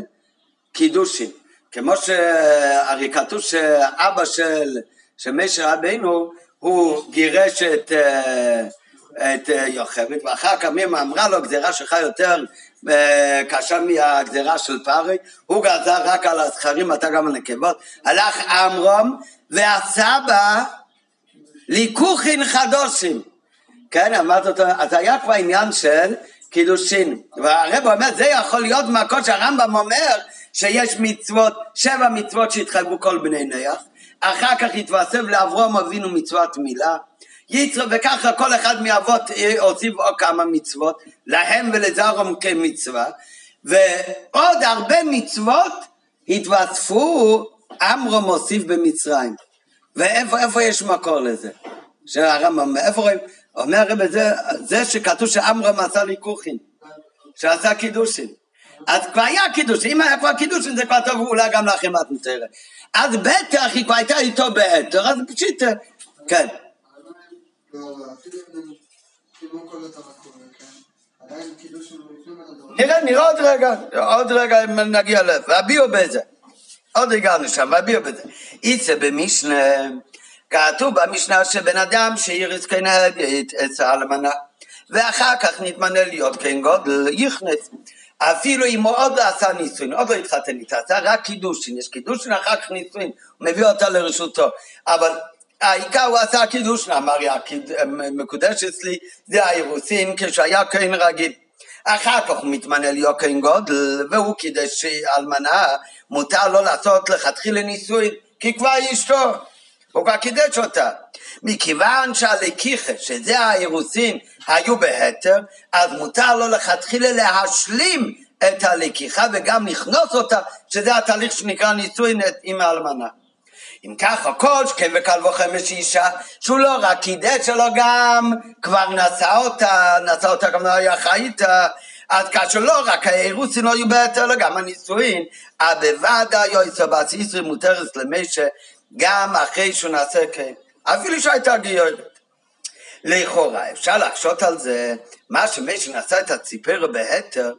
[SPEAKER 1] קידושין. כמו שהרי כתוב שאבא של, של משה רבינו הוא גירש את, אה, את אה, יוכבד ואחר כך אמרה לו גזירה שלך יותר אה, קשה מהגזירה של פרי הוא גזר רק על הזכרים אתה גם על נקבות הלך עמרום והסבא ליקוחין חדושים כן אמרת אותו אז היה כבר עניין של קידושין והרב אומר זה יכול להיות מהקוד שהרמב"ם אומר שיש מצוות, שבע מצוות שהתחייבו כל בני נח, אחר כך התווסף לאברום אבינו מצוות מילה, יצרו, וככה כל אחד מאבות הוסיף עוד כמה מצוות, להם ולזרום כמצווה, ועוד הרבה מצוות התווספו, עמרום הוסיף במצרים. ואיפה יש מקור לזה? שהרמב"ם, איפה רואים? אומר הרב, זה, זה שכתוב שעמרום עשה ליכוחין, שעשה קידושין. אז כבר היה קידוש, אם היה כבר קידוש זה כבר טוב אולי גם לכם מתנתרת. אז בטח היא כבר הייתה איתו בעתר, אז פשוט, כן. נראה, נראה עוד רגע, עוד רגע נגיע לב, והביאו בזה. עוד הגענו שם, והביאו בזה. איצה במשנה, כתוב במשנה שבן אדם שיריס כנגד את האלמנה, ואחר כך נתמנה להיות כן גודל, יכנס. אפילו אם הוא עוד לא עשה נישואין, עוד לא התחתן איתה, עשה רק קידושין, יש קידושין אחר כך נישואין, הוא מביא אותה לרשותו, אבל העיקר הוא עשה קידושין, אמר מקודש אצלי, זה האירוסין כשהיה כהן רגיל. אחר כך הוא מתמנה להיות כהן גודל, והוא קידש אלמנה, מותר לו לעשות לכתחילה נישואין, כי כבר אשתו, הוא כבר קידש אותה. מכיוון שהלקיחה, שזה האירוסין, היו בהתר, אז מותר לו לכתחילה להשלים את הלקיחה וגם לכנוס אותה, שזה התהליך שנקרא נישואין עם האלמנה. אם ככה, כל שכן וקל וחמש אישה, שהוא לא רק קידש, אלא גם כבר נשא אותה, נשא אותה גם לא היה חי איתה, אז כאשר לא רק האירוסין לא היו בהתר, אלא גם הנישואין, הבוודא יויסו בעשיסרי מותרת למשה, גם אחרי שהוא נעשה כן. אפילו שהייתה גיורת. לכאורה, אפשר להקשות על זה, מה שמי שנשא את הציפר בהתר,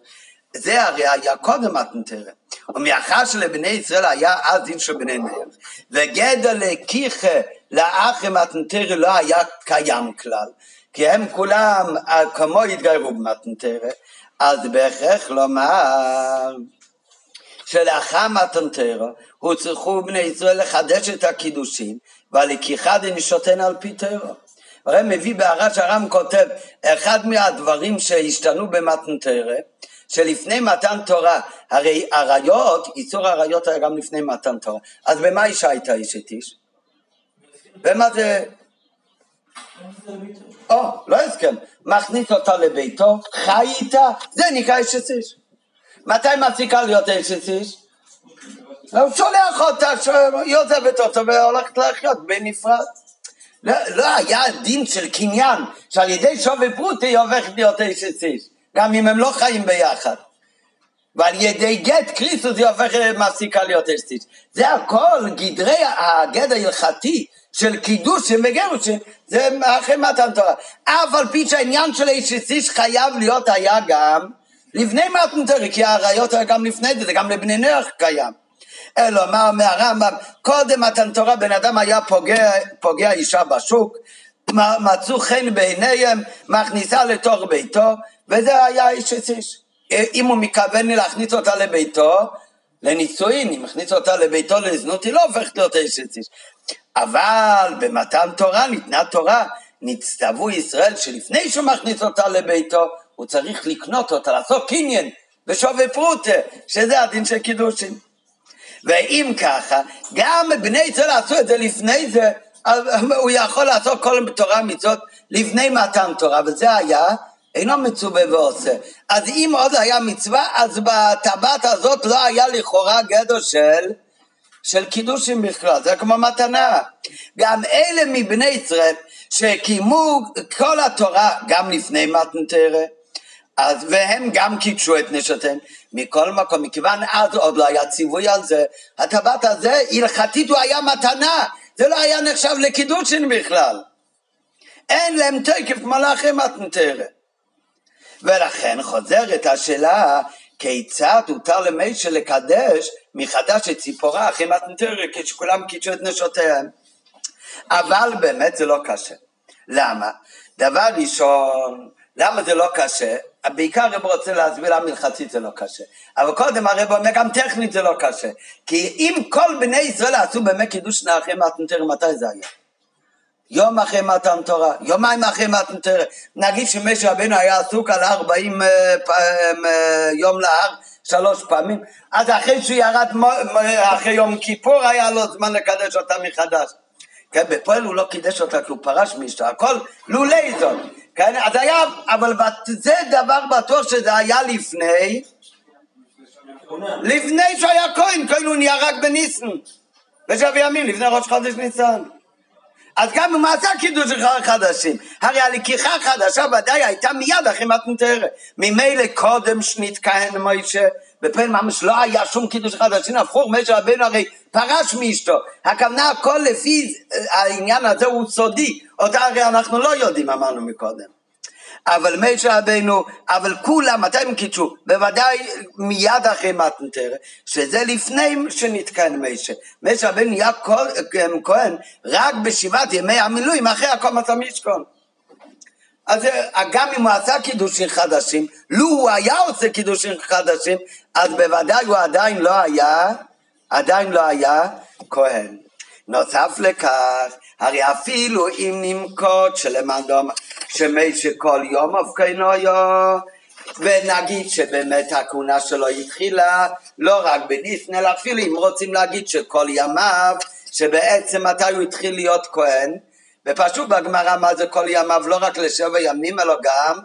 [SPEAKER 1] זה הרי היה קודם מתנתרא. ומאחר שלבני ישראל היה אז דין של בני נר, וגדל לקיחה לאחרי מתנתרא לא היה קיים כלל, כי הם כולם כמו התגיירו במתנתרא, אז בהכרח לומר שלאחר מתנתרא הוצרכו בני ישראל לחדש את הקידושים והלקיחה דנשותינו על פי תרא. הרי מביא בהערת שהר"ם כותב, אחד מהדברים שהשתנו במתנתרא, שלפני מתן תורה, הרי עריות, איסור עריות היה גם לפני מתן תורה, אז במה אישה הייתה אשת איש? במה זה... או, לא הסכם, מכניס אותה לביתו, חי איתה, זה נקרא אשת איש. מתי מפסיקה להיות אשת איש? הוא שולח אותה, היא עוזבת אותו והולכת לחיות בנפרד. לא, לא היה דין של קניין, שעל ידי שווי פרוטי היא הופכת להיות אשת איש, גם אם הם לא חיים ביחד. ועל ידי גט קריסוס היא הופכת, מפסיקה להיות אשת איש. זה הכל גדרי הגד ההלכתי של קידושים וגירושים, זה אחרי מתן תורה. אף על פי שהעניין של אשת איש חייב להיות היה גם לפני מתן תורה, כי הראיות היה גם לפני זה, זה גם לבני נוח קיים. אלא מה אומר הרמב"ם, קודם מתן תורה בן אדם היה פוגע, פוגע אישה בשוק, מצאו חן בעיניהם, מכניסה לתוך ביתו, וזה היה איש איש. אם הוא מתכוון להכניס אותה לביתו, לנישואין, אם מכניס אותה לביתו לזנות, היא לא הופכת להיות איש איש. אבל במתן תורה, ניתנה תורה, נצטוו ישראל שלפני שהוא מכניס אותה לביתו, הוא צריך לקנות אותה, לעשות קניין ושווי פרוטה, שזה הדין של קידושין. ואם ככה, גם בני ישראל עשו את זה לפני זה, הוא יכול לעשות כל תורה מצוות לפני מתן תורה, וזה היה אינו מצווה ועושה. אז אם עוד היה מצווה, אז בטבעת הזאת לא היה לכאורה גדר של, של קידושים בכלל, זה כמו מתנה. גם אלה מבני ישראל שקיימו כל התורה גם לפני מתן תרא, אז, והם גם קידשו את נשותיהם. מכל מקום, מכיוון אז עוד לא היה ציווי על זה, הטבעת הזה, הלכתית הוא היה מתנה, זה לא היה נחשב לקידושין בכלל. אין להם תקף מתן תרא. ולכן חוזרת השאלה, כיצד הותר למישה לקדש מחדש את ציפורה אחרי מתנתרא כשכולם קידשו את נשותיהם? אבל באמת זה לא קשה. למה? דבר ראשון, למה זה לא קשה? בעיקר הרב רוצה להסביר למה הלכתית זה לא קשה. אבל קודם הרב אומר גם טכנית זה לא קשה. כי אם כל בני ישראל עשו באמת קידוש אחרי מתנתרא, מתי זה היה? יום אחרי מתן תורה, יומיים אחרי מתן תורה. נגיד שמשה רבנו היה עסוק על ארבעים אה, אה, יום להר שלוש פעמים, אז אחרי שהוא ירד אחרי יום כיפור היה לו זמן לקדש אותה מחדש. כן, בפועל הוא לא קידש אותה כי הוא פרש מאשתו, הכל לולי זאת. כן, אז היה, אבל זה דבר בטוח שזה היה לפני, לפני שהיה כהן, כהן הוא נהיה רק בניסן. בשבי ימים, לפני ראש חודש ניסן. אז גם אם עשה קידוש חדשים, הרי הלקיחה החדשה ודאי הייתה מיד אחרי מתנתרא. ממילא קודם שנית כהן מוישה, בפן ממש לא היה שום קידוש חדשים, הפוך, משה רבנו הרי פרש מאשתו. הכוונה הכל לפי העניין הזה הוא סודי, אותה הרי אנחנו לא יודעים, אמרנו מקודם. אבל משה רבנו, אבל כולם, מתי הם קידשו? בוודאי מיד אחרי מתנתר, שזה לפני שנתקן משה. משה רבנו נהיה כהן רק בשבעת ימי המילואים, אחרי הקומת המשכון. אז גם אם הוא עשה קידושים חדשים, לו הוא היה עושה קידושים חדשים, אז בוודאי הוא עדיין לא היה, עדיין לא היה כהן. נוסף לכך, הרי אפילו אם נמקוד שלמען דומה שמי שכל יום אבקנויו ונגיד שבאמת הכהונה שלו התחילה לא רק בדיסן אלא אפילו אם רוצים להגיד שכל ימיו שבעצם מתי הוא התחיל להיות כהן ופשוט בגמרא מה זה כל ימיו לא רק לשבע ימים אלא גם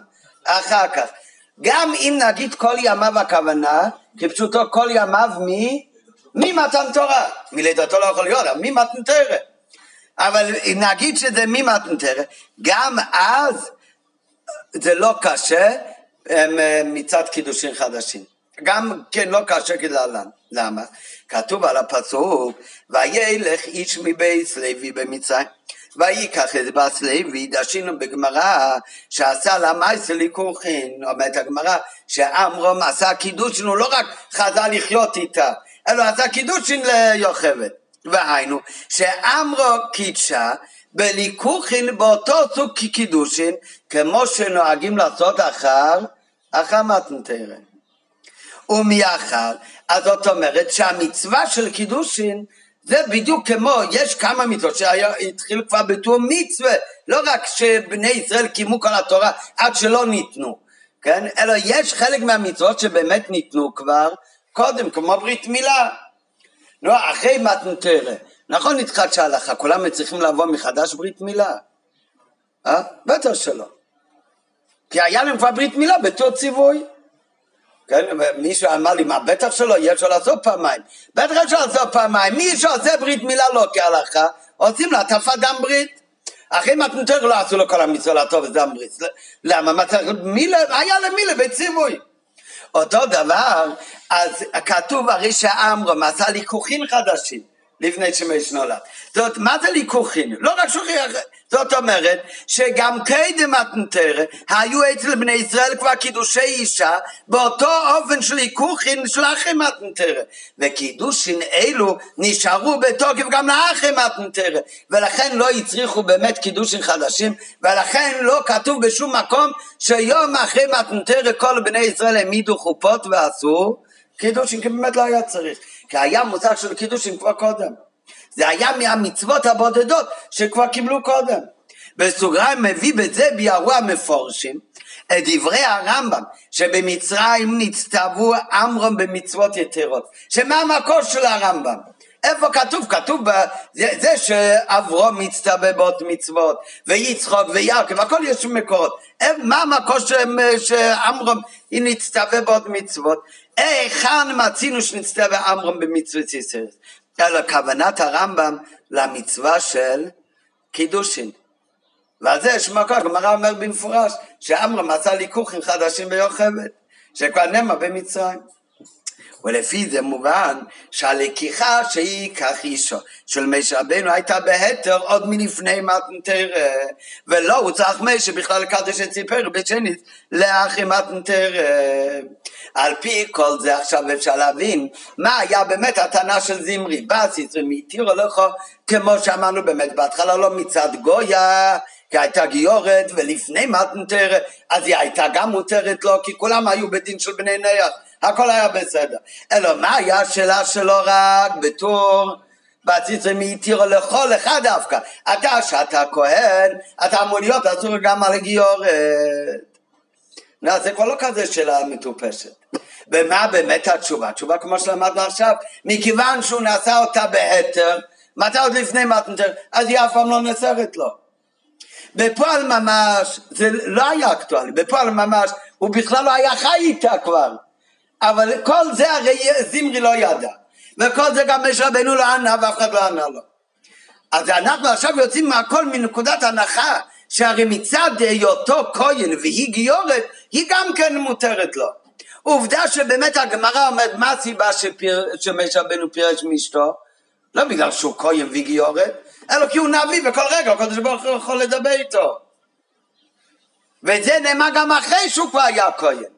[SPEAKER 1] אחר כך גם אם נגיד כל ימיו הכוונה כפשוטו כל ימיו מ... ממתן תורה מלידתו לא יכול להיות, ממתן תורה אבל נגיד שזה ממתנתרא, גם אז זה לא קשה אה, מצד קידושים חדשים. גם כן לא קשה כדלהלן. למה? כתוב על הפסוק, וילך איש מבייס לוי במצרים. ויקח את בס לוי, דשינו בגמרא, שעשה לה מייסר ליקוחין, אומרת הגמרא, שעמרום עשה קידושין, הוא לא רק חזר לחיות איתה, אלא עשה קידושין ליוכבת. והיינו, שאמרו קידשה בליקוחין באותו סוג קידושין, כמו שנוהגים לעשות אחר, אחר מתנתרא. ומאחר, אז זאת אומרת שהמצווה של קידושין זה בדיוק כמו, יש כמה מצוות שהתחילו כבר בתור מצווה, לא רק שבני ישראל קיימו כל התורה עד שלא ניתנו, כן? אלא יש חלק מהמצוות שבאמת ניתנו כבר קודם, כמו ברית מילה. לא, אחרי מתנתרא. נכון נתחדשה הלכה, כולם צריכים לבוא מחדש ברית מילה. אה? בטח שלא. כי היה להם כבר ברית מילה בתור ציווי. כן, מישהו אמר לי, מה, בטח שלא, יש לו לעשות פעמיים. בטח לו לעשות פעמיים. מי שעושה ברית מילה לא כהלכה, עושים לו הטפת דם ברית. אחרי מתנתר לא עשו לו כל המצווה לטוב את דם ברית. למה? מה צריך? מילה, היה למילה בציווי. אותו דבר, אז כתוב הרי שאמרום עשה ליכוחין חדשים לפני שמש נולד. זאת, מה זה ליכוחין? לא רק שוכח, זאת אומרת שגם קדם מתנתרא היו אצל בני ישראל כבר קידושי אישה באותו אופן של היכוכין של אחרי מתנתרא וקידושין אלו נשארו בתוקף גם לאחרי מתנתרא ולכן לא הצריכו באמת קידושין חדשים ולכן לא כתוב בשום מקום שיום אחרי מתנתרא כל בני ישראל העמידו חופות ועשו קידושין כי באמת לא היה צריך. כי היה מושג של קידושין כבר קודם זה היה מהמצוות הבודדות שכבר קיבלו קודם. בסוגריים מביא בזה ביארו המפורשים, את דברי הרמב"ם, שבמצרים נצטוו עמרם במצוות יתרות. שמה המקור של הרמב"ם? איפה כתוב? כתוב בזה שאברום מצטווה בעוד מצוות, ויצחוק ויעקב, הכל יש מקורות. מה המקור שעמרם נצטווה בעוד מצוות? היכן מצינו שנצטווה עמרם במצוות ישראל? אלא כוונת הרמב"ם למצווה של קידושין. ועל זה יש מקור, הגמרא אומר במפורש, שעמרם מצא ליכוחים חדשים ביוכבד, שכבר נאמר במצרים. ולפי זה מובן שהלקיחה שהיא כך אישו של משה רבנו הייתה בהתר עוד מלפני מתנתרא ולא הוא צריך משה בכלל לקדש את סיפר בשנית לאחרי מתנתרא על פי כל זה עכשיו אפשר להבין מה היה באמת הטענה של זמרי. בא סיסרי מהתירו לך כמו שאמרנו באמת בהתחלה לא מצד גויה כי הייתה גיורת ולפני מתנתרא אז היא הייתה גם מותרת לו כי כולם היו בדין של בני נח הכל היה בסדר. אלא מה היה השאלה שלו רק בתור בציצרי מהתירו לכל אחד דווקא. אתה, שאתה כהן, אתה אמור להיות אסור גם על הגיורת. זה כבר לא כזה שאלה מטופשת. ומה באמת התשובה? התשובה כמו שלמדנו עכשיו, מכיוון שהוא נעשה אותה בהתר, מתי עוד לפני מתנתר, אז היא אף פעם לא נאסרת לו. בפועל ממש, זה לא היה אקטואלי, בפועל ממש, הוא בכלל לא היה חי איתה כבר. אבל כל זה הרי זמרי לא ידע. וכל זה גם משה רבנו לא ענה ואף אחד לא ענה לו. אז אנחנו עכשיו יוצאים מהכל מנקודת הנחה שהרי מצד היותו כהן והיא גיורת, היא גם כן מותרת לו. עובדה שבאמת הגמרא אומרת מה הסיבה שפיר, שמשה רבנו פירש מאשתו? לא בגלל שהוא כהן והיא גיורת, אלא כי הוא נביא בכל רגע, הקדוש ברוך הוא יכול לדבר איתו. וזה נאמר גם אחרי שהוא כבר היה כהן.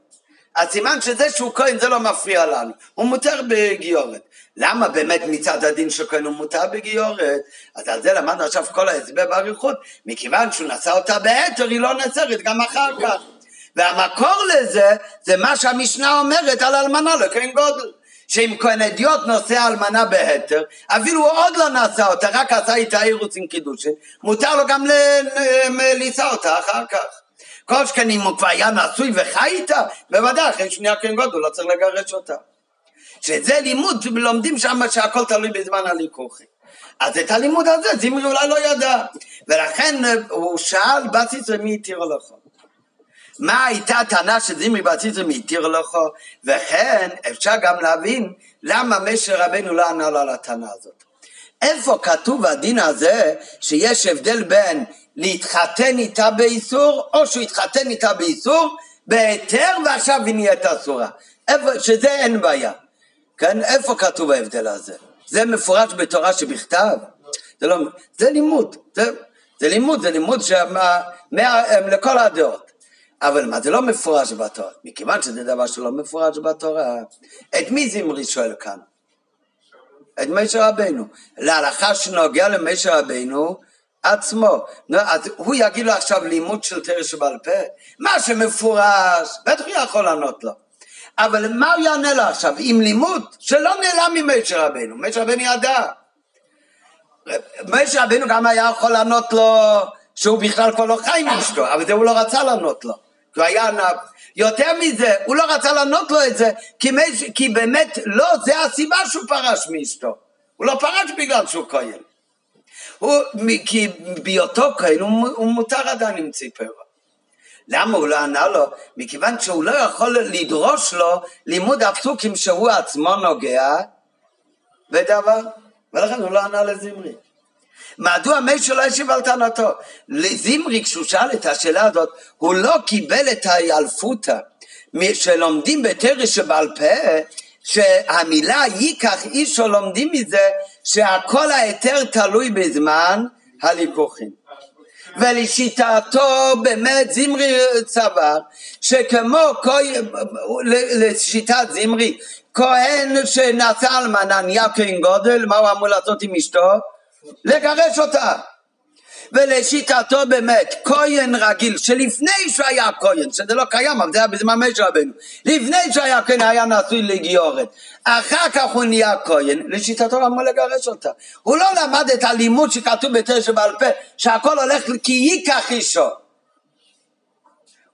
[SPEAKER 1] הסימן שזה שהוא כהן זה לא מפריע לנו, הוא מותר בגיורת. למה באמת מצד הדין של כהן הוא מותר בגיורת? אז על זה למדנו עכשיו כל ההסבר באריכות, מכיוון שהוא נשא אותה בהתר היא לא נצרת גם אחר כך. והמקור לזה זה מה שהמשנה אומרת על אלמנה לכהן גודל. שאם כהן אדיוט נושא אלמנה בהתר, אפילו הוא עוד לא נשא אותה, רק עשה איתה אירוס עם קידושין, מותר לו גם לישא אותה אחר כך. כל שכן אם הוא כבר היה נשוי וחי איתה, בוודאי אחרי שנייה כן גודל, לא צריך לגרש אותה. שזה לימוד, לומדים שם שהכל תלוי בזמן הליכוחי. אז את הלימוד הזה זימרי אולי לא ידע, ולכן הוא שאל בסיסרי מי התיר לך? מה הייתה הטענה של זימרי בסיסרי מי התיר לך? וכן אפשר גם להבין למה משה רבנו לא ענה לו על הטענה הזאת. איפה כתוב הדין הזה שיש הבדל בין להתחתן איתה באיסור, או שהוא התחתן איתה באיסור, בהיתר ועכשיו היא נהיית אסורה. שזה אין בעיה. כן? איפה כתוב ההבדל הזה? זה מפורש בתורה שבכתב? זה לא... זה לימוד. זה, זה לימוד, זה לימוד שמה, מה, לכל הדעות. אבל מה, זה לא מפורש בתורה. מכיוון שזה דבר שלא מפורש בתורה, את מי זמרי שואל כאן? את משה רבנו. להלכה שנוגע למשה רבנו, עצמו. אז הוא יגיד לו עכשיו לימוד של תרא שבעל פה? מה שמפורש, בטח הוא יכול לענות לו. אבל מה הוא יענה לו עכשיו? עם לימוד שלא נעלם ממשה רבנו, משה רבנו ידע. משה רבנו גם היה יכול לענות לו שהוא בכלל כבר לא חי עם אשתו, אבל זה הוא לא רצה לענות לו. כי הוא היה... יותר מזה, הוא לא רצה לענות לו את זה, כי, מש... כי באמת לא, זה הסיבה שהוא פרש מאשתו. הוא לא פרש בגלל שהוא כהן. הוא, כי בהיותו כהן הוא, הוא מותר עדיין עם ציפר. למה הוא לא ענה לו? מכיוון שהוא לא יכול לדרוש לו לימוד הפסוקים שהוא עצמו נוגע בדבר, ולכן הוא לא ענה לזמרי. מדוע משה לא השיב על טענתו? לזמרי, כשהוא שאל את השאלה הזאת, הוא לא קיבל את האלפותא שלומדים בתרש שבעל פה, שהמילה ייקח אישו לומדים מזה שהכל ההיתר תלוי בזמן הליכוחים. ולשיטתו באמת זמרי צבר שכמו לשיטת זמרי כהן שנעשה אלמנה נהיה כהן גודל מה הוא אמור לעשות עם אשתו? לגרש אותה ולשיטתו באמת, כהן רגיל, שלפני שהיה כהן, שזה לא קיים, אבל זה היה בזמן משה רבנו, לפני שהיה כהן היה נשוי לגיורת, אחר כך הוא נהיה כהן, לשיטתו אמור לגרש אותה. הוא לא למד את הלימוד שכתוב בתשע בעל פה, שהכל הולך כי ייקח אישו.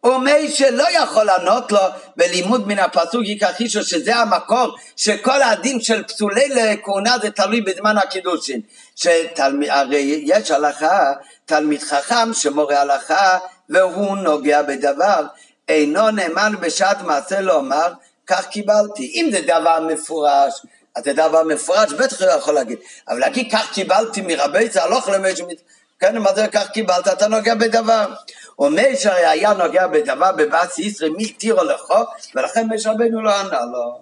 [SPEAKER 1] ומשה לא יכול לענות לו בלימוד מן הפסוק ייקח אישו שזה המקור שכל הדין של פסולי לכהונה זה תלוי בזמן הקידושין שהרי יש הלכה תלמיד חכם שמורה הלכה והוא נוגע בדבר אינו נאמן בשעת מעשה לומר כך קיבלתי אם זה דבר מפורש אז זה דבר מפורש בטח הוא יכול להגיד אבל להגיד כך קיבלתי מרבי זה הלוך למישהו כן, מה זה כך קיבלת? אתה נוגע בדבר. אומר שהרי היה נוגע בדבר בבאס ישרי מתירו לחוק, ולכן משה לא ענה לו.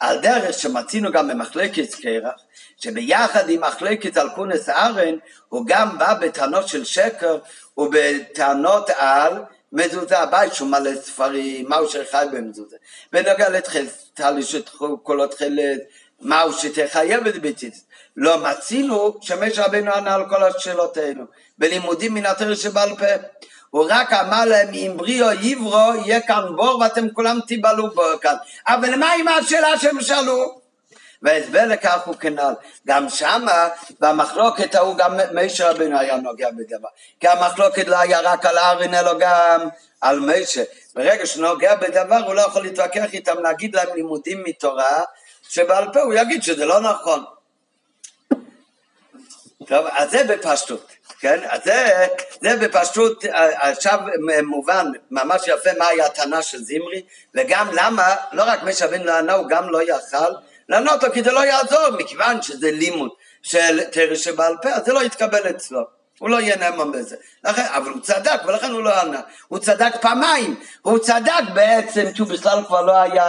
[SPEAKER 1] על דרך שמצינו גם במחלקת קרח, שביחד עם מחלקת על כונס ארן, הוא גם בא בטענות של שקר ובטענות על מזוזה הבית שהוא מלא ספרים, מהו שחי במזוזה. בנוגע לתחילת קולות תחילת, מהו שתחייב את ביציס. לא מצינו שמשה רבנו ענה על כל השאלות האלו. בלימודים מן התרא שבעל פה. הוא רק אמר להם אם בריאו יברו יהיה כאן בור ואתם כולם תיבלו בו כאן. אבל מה עם השאלה שהם שאלו? וההסבר לכך הוא כנ"ל. גם שמה, במחלוקת ההוא גם משה רבנו היה נוגע בדבר. כי המחלוקת לא היה רק על הארין אלא גם על משה. ברגע שנוגע בדבר הוא לא יכול להתווכח איתם, להגיד להם לימודים מתורה, שבעל פה הוא יגיד שזה לא נכון. טוב, אז זה בפשטות, כן? אז זה, זה בפשטות עכשיו מובן ממש יפה מה היה הטענה של זמרי וגם למה, לא רק משה בן לענה, הוא גם לא יכל לענות לו כי זה לא יעזור מכיוון שזה לימוד של תרא שבעל פה, אז זה לא יתקבל אצלו הוא לא יהיה נאמן בזה. לכן, אבל הוא צדק, ולכן הוא לא ענה. הוא צדק פעמיים. הוא צדק בעצם, כי הוא בכלל כבר לא היה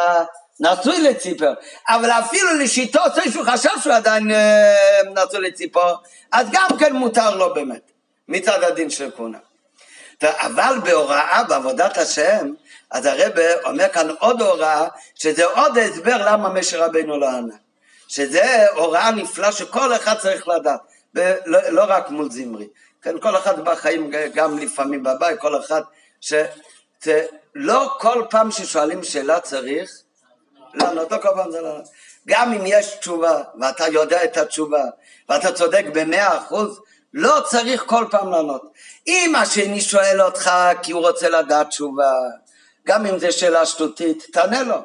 [SPEAKER 1] נשוי לציפר, אבל אפילו לשיטו זה שהוא חשב שהוא עדיין אה, נשוי לציפור, אז גם כן מותר לו באמת, מצד הדין של כהונה. אבל בהוראה, בעבודת השם, אז הרב אומר כאן עוד הוראה, שזה עוד הסבר למה משה רבינו לא ענה. שזה הוראה נפלאה שכל אחד צריך לדעת, לא, לא רק מול זמרי. כן, כל אחד בחיים, גם לפעמים בבית, כל אחד, שלא כל פעם ששואלים שאלה צריך לענות, לא כל פעם זה לענות. גם אם יש תשובה, ואתה יודע את התשובה, ואתה צודק במאה אחוז, לא צריך כל פעם לענות. אם השני שואל אותך כי הוא רוצה לדעת תשובה, גם אם זו שאלה שטותית, תענה לו.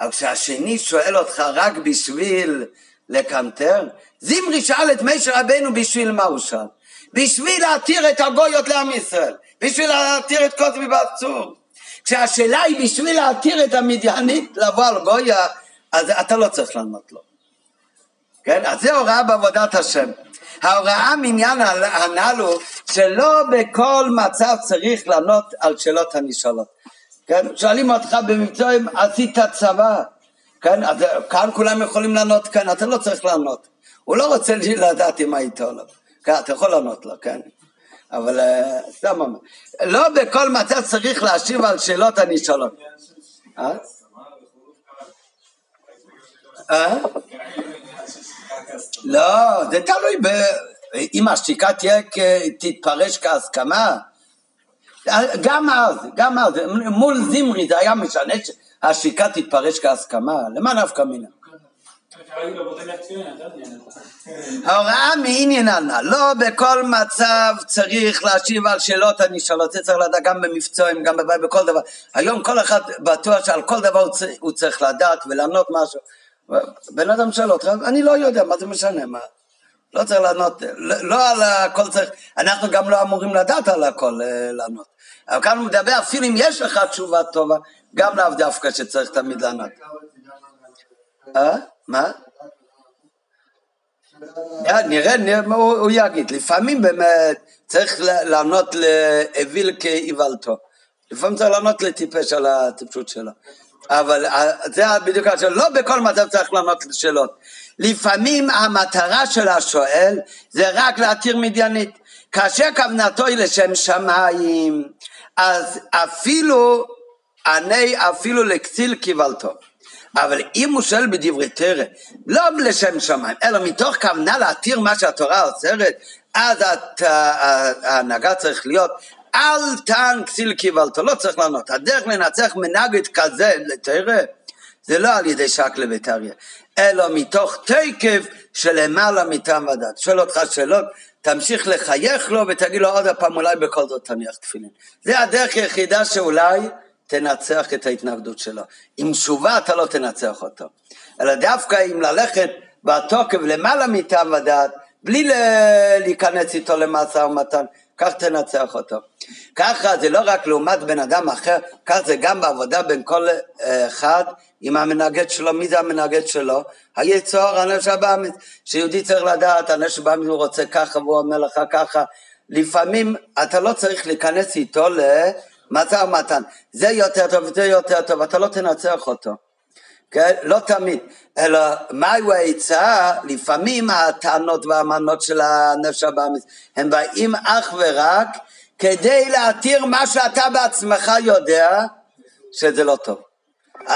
[SPEAKER 1] אבל כשהשני שואל אותך רק בשביל לקנטר, זמרי שאל את משה רבנו בשביל מה הוא שאל? בשביל להתיר את הגויות לעם ישראל, בשביל להתיר את קוטבי בעצור. כשהשאלה היא בשביל להתיר את המדיינית לבוא על גויה, אז אתה לא צריך לענות לו. כן? אז זה הוראה בעבודת השם. ההוראה מעניין הנ"ל שלא בכל מצב צריך לענות על שאלות הנשאלות. כן? שואלים אותך במבצעים, עשית צבא? כן? אז כאן כולם יכולים לענות כן, אתה לא צריך לענות. הוא לא רוצה לדעת אם היית או לא. כן, אתה יכול לענות לו, כן? אבל אה, סתם אומר. לא בכל מצב צריך להשיב על שאלות הנשאלות. אה? לא, זה תלוי ב... אם השתיקה תהיה, תתפרש כהסכמה. גם אז, גם אז, מול זמרי זה היה משנה שהשתיקה תתפרש כהסכמה, למה נפקא מינה? ההוראה מעניין ענה, לא בכל מצב צריך להשיב על שאלות הנשאלות, זה צריך לדעת גם במבצועים, גם בבית, בכל דבר. היום כל אחד בטוח שעל כל דבר הוא צריך לדעת ולענות משהו. בן אדם שואל אותך, אני לא יודע, מה זה משנה, מה? לא צריך לענות, לא, לא על הכל צריך, אנחנו גם לא אמורים לדעת על הכל אה, לענות. אבל כאן הוא מדבר, אפילו אם יש לך תשובה טובה, גם לאו דווקא שצריך תמיד לענות. אה? מה? נראה, נראה מה הוא יגיד. לפעמים באמת צריך לענות לאוויל כאיוולתו. לפעמים צריך לענות לטיפש על הטיפשות שלו. אבל אה, זה בדיוק השאלה, לא בכל מצב צריך לענות לשאלות. לפעמים המטרה של השואל זה רק להתיר מדיינית. כאשר כוונתו היא לשם שמיים, אז אפילו, עני אפילו לקציל קיבלתו. אבל אם הוא שואל בדברי תרא, לא לשם שמיים, אלא מתוך כוונה להתיר מה שהתורה אוסרת, אז ההנהגה צריך להיות אל תן כסיל קיבלתו, לא צריך לענות. הדרך לנצח מנגד כזה לתרא, זה לא על ידי שקלה וטריה, אלא מתוך תקף שלמעלה מטעם ודת. שואל אותך שאלות, תמשיך לחייך לו ותגיד לו עוד הפעם אולי בכל זאת תניח תפילין. זה הדרך היחידה שאולי תנצח את ההתנגדות שלו. עם תשובה אתה לא תנצח אותו. אלא דווקא אם ללכת בתוקף למעלה מטעם ודת, בלי להיכנס איתו למשא ומתן, כך תנצח אותו. ככה זה לא רק לעומת בן אדם אחר, כך זה גם בעבודה בין כל אה, אחד עם המנגד שלו. מי זה המנגד שלו? היצור, הנפש הבאמית. שיהודי צריך לדעת, הנפש הבאמית הוא רוצה ככה והוא אומר לך ככה. לפעמים אתה לא צריך להיכנס איתו למשא ומתן. זה יותר טוב, זה יותר טוב, אתה לא תנצח אותו. כן? לא תמיד, אלא מהו העצה? לפעמים הטענות והמנות של הנפש הבאמית הם באים אך ורק כדי להתיר מה שאתה בעצמך יודע שזה לא טוב.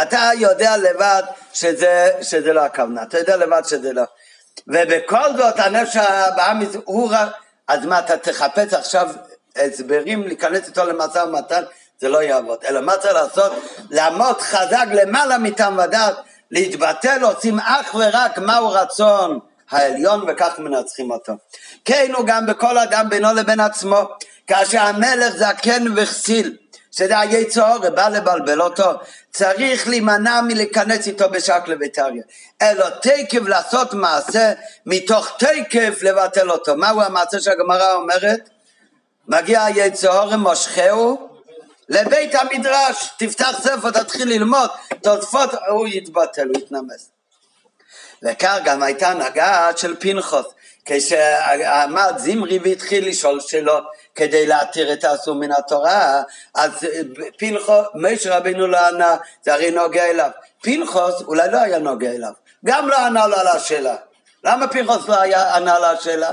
[SPEAKER 1] אתה יודע לבד שזה, שזה לא הכוונה, אתה יודע לבד שזה לא. ובכל זאת הנפש הבאמית הוא רק, אז מה אתה תחפש עכשיו הסברים להיכנס איתו למשא ומתן? זה לא יעבוד. אלא מה צריך לעשות? לעמוד חזק למעלה מטעם ודעת, להתבטל, עושים אך ורק מהו רצון העליון וכך מנצחים אותו. כן הוא גם בכל אדם בינו לבין עצמו, כאשר המלך זקן וכסיל, שזה היצור, בא לבלבל אותו, צריך להימנע מלהיכנס איתו בשקלה וטריה. אלא תקף לעשות מעשה, מתוך תקף לבטל אותו. מהו המעשה שהגמרא אומרת? מגיע היצור, מושכהו, לבית המדרש, תפתח ספר, תתחיל ללמוד, תוספות, הוא יתבטל, הוא יתנמס. וכך גם הייתה הנהגה של פנחוס, כשעמד זמרי והתחיל לשאול שאלות כדי להתיר את האסור מן התורה, אז פנחוס, משה רבינו לא ענה, זה הרי נוגע אליו. פנחוס אולי לא היה נוגע אליו, גם לא ענה לו על השאלה. למה פנחוס לא היה ענה על השאלה?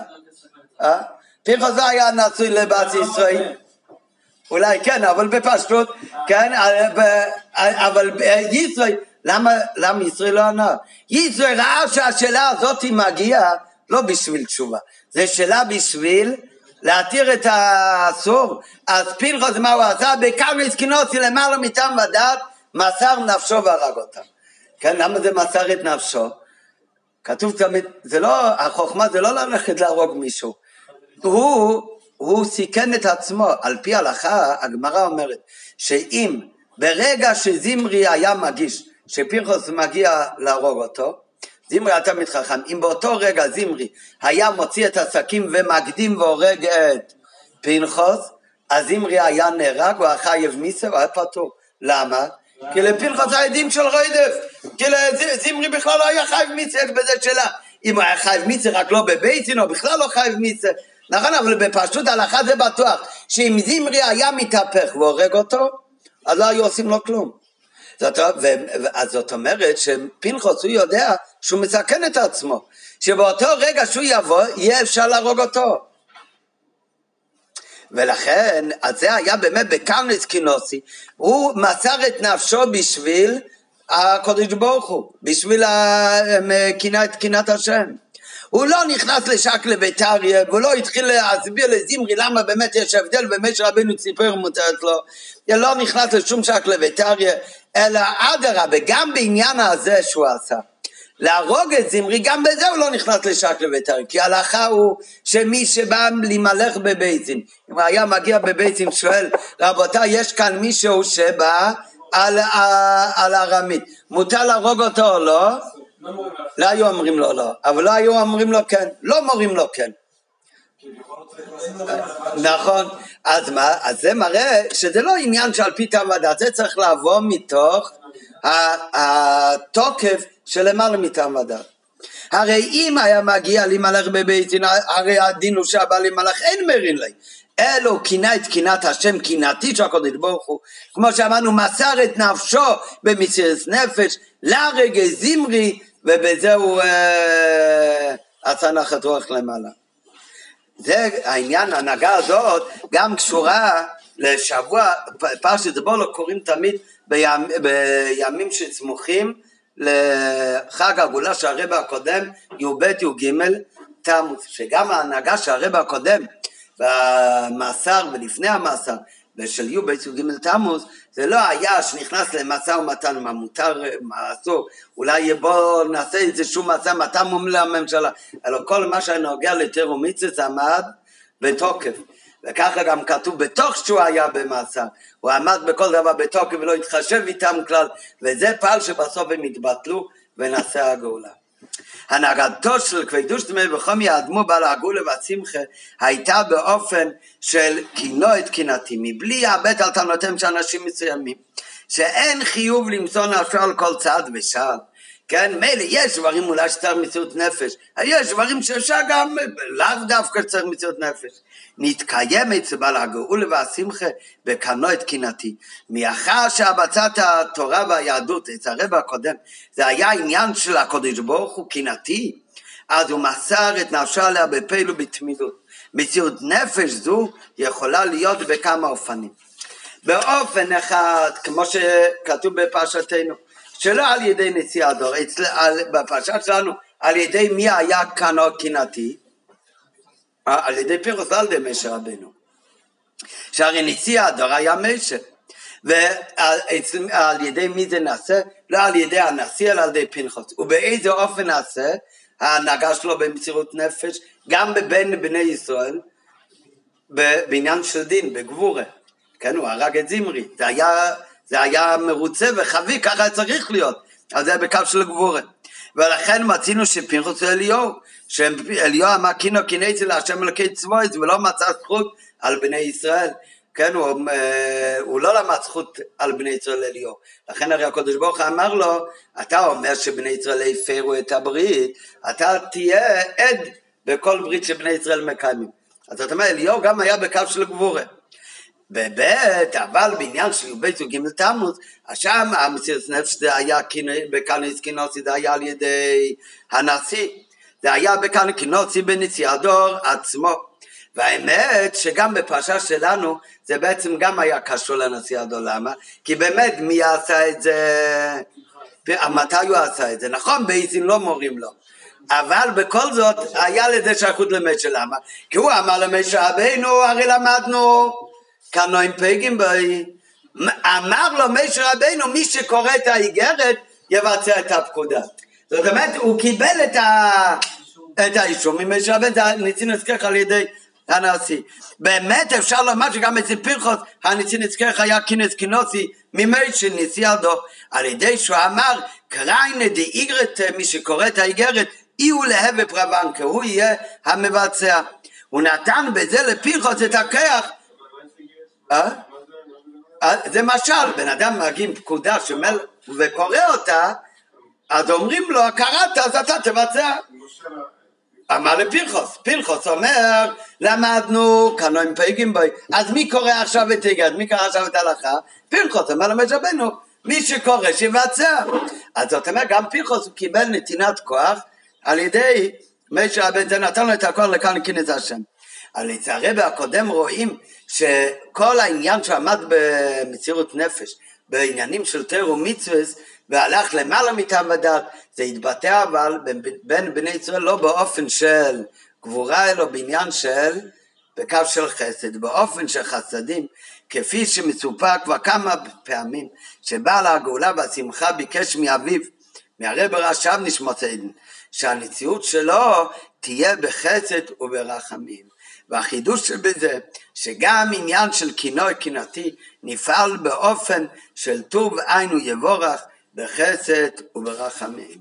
[SPEAKER 1] אה? פנחוס לא היה נשוי לבת ישראל. אולי כן, אבל בפשטות, כן, אבל ישראל, למה, למה ישראל לא ענה? ישראל ראה שהשאלה הזאת מגיעה לא בשביל תשובה, זה שאלה בשביל להתיר את האסור. אז פנחוס מה הוא עשה? בקרניס קינוסי למעלה מטעם ודעת, מסר נפשו והרג אותם. כן, למה זה מסר את נפשו? כתוב תמיד, זה לא, החוכמה זה לא ללכת להרוג מישהו. הוא הוא סיכן את עצמו. על פי ההלכה, הגמרא אומרת שאם ברגע שזמרי היה מגיש, שפירחוס מגיע להרוג אותו, זמרי היה תמיד חכם, אם באותו רגע זמרי היה מוציא את הסכין ומקדים והורג את פנחוס, אז זמרי היה נהרג, הוא היה חייב מיסר, הוא היה פטור. למה? כי לפנחוס העדים של רוידף, כי לזמרי בכלל לא היה חייב מיסר, יש בזה שאלה. אם הוא היה חייב מיסר רק לא בבית או בכלל לא חייב מיסר. נכון, אבל בפשוט הלכה זה בטוח, שאם זמרי היה מתהפך והורג אותו, אז לא היו עושים לו כלום. זאת, ו, אז זאת אומרת שפנחוס הוא יודע שהוא מסכן את עצמו, שבאותו רגע שהוא יבוא, יהיה אפשר להרוג אותו. ולכן, אז זה היה באמת בקרנס קינוסי, הוא מסר את נפשו בשביל הקודש ברוך הוא, בשביל קנאת השם. הוא לא נכנס לשקלה ביתריה, והוא לא התחיל להסביר לזמרי למה באמת יש הבדל בין משה רבינו ציפר מותרת לו, הוא לא נכנס לשום שקלה ביתריה, אלא אדרבה, גם בעניין הזה שהוא עשה. להרוג את זמרי, גם בזה הוא לא נכנס לשקלה ביתריה, כי ההלכה הוא שמי שבא להימלך בביצים, אם היה מגיע בביצים שואל, רבותיי, יש כאן מישהו שבא על, על ארמית, מותר להרוג אותו או לא? לא היו אומרים לו לא, אבל לא היו אומרים לו כן, לא מורים לו כן. נכון, אז מה, אז זה מראה שזה לא עניין שעל פי טעם ודעת, זה צריך לבוא מתוך התוקף של למעלה מטעם ודעת. הרי אם היה מגיע להימלך בבית דין, הרי הדין הוא שהבא להימלך אין מרין לי. אלו קינה את קינת השם קינתי של הקודש ברוך הוא, כמו שאמרנו מסר את נפשו במסירת נפש, להרגע זמרי ובזה הוא אה, עשה נחת רוח למעלה. זה העניין, ההנהגה הזאת גם קשורה לשבוע, פרשת בולו קוראים תמיד בימ, בימים שסמוכים לחג הגאולה של הרבע הקודם, י"ב י"ג תמוז, שגם ההנהגה של הרבע הקודם במאסר ולפני המאסר ושל י' בי"ג תמוז, זה לא היה שנכנס למשא ומתן מה מותר, מה אסור, אולי בוא נעשה איזשהו משא ומתן מול הממשלה, אלא כל מה שנוגע לתר ומצווה עמד בתוקף. וככה גם כתוב בתוך שהוא היה במאסר, הוא עמד בכל דבר בתוקף ולא התחשב איתם כלל, וזה פעל שבסוף הם התבטלו ונעשה הגאולה. הנהגתו של כבדוש דמי וחומי האדמו בעל הגולה והצמחה הייתה באופן של קינו את קינתי, מבלי לאבד על טענותיהם של אנשים מסוימים, שאין חיוב למצוא נפשו על כל צעד ושעל. כן, מילא יש דברים אולי שצריך מציאות נפש, יש דברים שאפשר גם, לאו דווקא שצריך מציאות נפש. נתקיים אצל בעל הגאולה והשמחה בקנו את קינתי. מאחר שהבצת התורה והיהדות, אצל הרב הקודם, זה היה עניין של הקודש ברוך הוא קינתי, אז הוא מסר את נפשו עליה בפעיל ובתמידות. מציאות נפש זו יכולה להיות בכמה אופנים. באופן אחד, כמו שכתוב בפרשתנו, שלא על ידי נשיא הדור, בפרשה שלנו, על ידי מי היה כאן קינתי? על ידי פירוס ידי משה רבנו. שהרי נשיא הדור היה משה. ועל ידי מי זה נעשה? לא על ידי הנשיא אלא על ידי פנחוס. ובאיזה אופן נעשה ההנהגה שלו במסירות נפש? גם בין בני ישראל, בעניין של דין, בגבורה. כן, הוא הרג את זמרי. זה היה, זה היה מרוצה וחביא, ככה צריך להיות. אז זה בקו של גבורה. ולכן מצינו שפנחוס אליהו, שאליהו אמר קינו קינאצי להשם אלוקי צבויס ולא מצא זכות על בני ישראל. כן, הוא, אה, הוא לא למד זכות על בני ישראל אליהו. לכן הרי הקדוש ברוך הוא אמר לו, אתה אומר שבני ישראל הפרו את הברית, אתה תהיה עד בכל ברית שבני ישראל מקיימים. אז זאת אומרת, אליהו גם היה בקו של גבורה. בבית, אבל בעניין של י"ב י"ג תמוז, שם המסירת נפש זה היה בכנס כינוסי, זה היה על ידי הנשיא, זה היה בכנס כינוסי בנשיא הדור עצמו. והאמת שגם בפרשה שלנו זה בעצם גם היה קשור לנשיא הדור, למה? כי באמת מי עשה את זה, מתי הוא עשה את זה? נכון, באיזין לא מורים לו. אבל בכל זאת היה לזה שייכות למשה, למה? כי הוא אמר למשה רבינו, הרי למדנו כנועים פגים בי. אמר לו משה רבינו, מי שקורא את האיגרת יבצע את הפקודה. זאת אומרת, הוא קיבל את, ה... את האישור ממשה רבינו, ניסים נזכרך על ידי הנשיא. באמת אפשר לומר שגם אצל פרחוס הניסים נזכרך היה כינס כינוסי נשיא הדור, על ידי שהוא אמר, קריינה איגרת, מי שקורא את האיגרת, אי הוא להווה פרבן, כי הוא יהיה המבצע. הוא נתן בזה לפרחוס את? אה? זה משל, בן אדם מגיע פקודה שמל וקורא אותה, אז אומרים לו, קראת אז אתה תבצע. אמר לפרחוס, פרחוס אומר, למדנו קנועים פייגים בוי, אז מי קורא עכשיו את היגד, מי קורא עכשיו את ההלכה? פרחוס אומר למשה מי שקורא שיבצע. אז זאת אומרת, גם פרחוס קיבל נתינת כוח על ידי משה רבנו, זה נתן לו את הכוח לכאן לכנס השם. אבל לצערי הקודם רואים שכל העניין שעמד במציאות נפש, בעניינים של תר ומצווה, והלך למעלה מטעם הדת, זה התבטא אבל בין בני ישראל לא באופן של גבורה, אלא בעניין של, בקו של חסד, באופן של חסדים, כפי שמסופר כבר כמה פעמים, שבעל הגאולה והשמחה ביקש מאביו, מהרב רש"ב נשמות עדן, שהנציאות שלו תהיה בחסד וברחמים. והחידוש שבזה שגם עניין של קינוי קינתי נפעל באופן של טוב עין ויבורך בחסד וברחמים.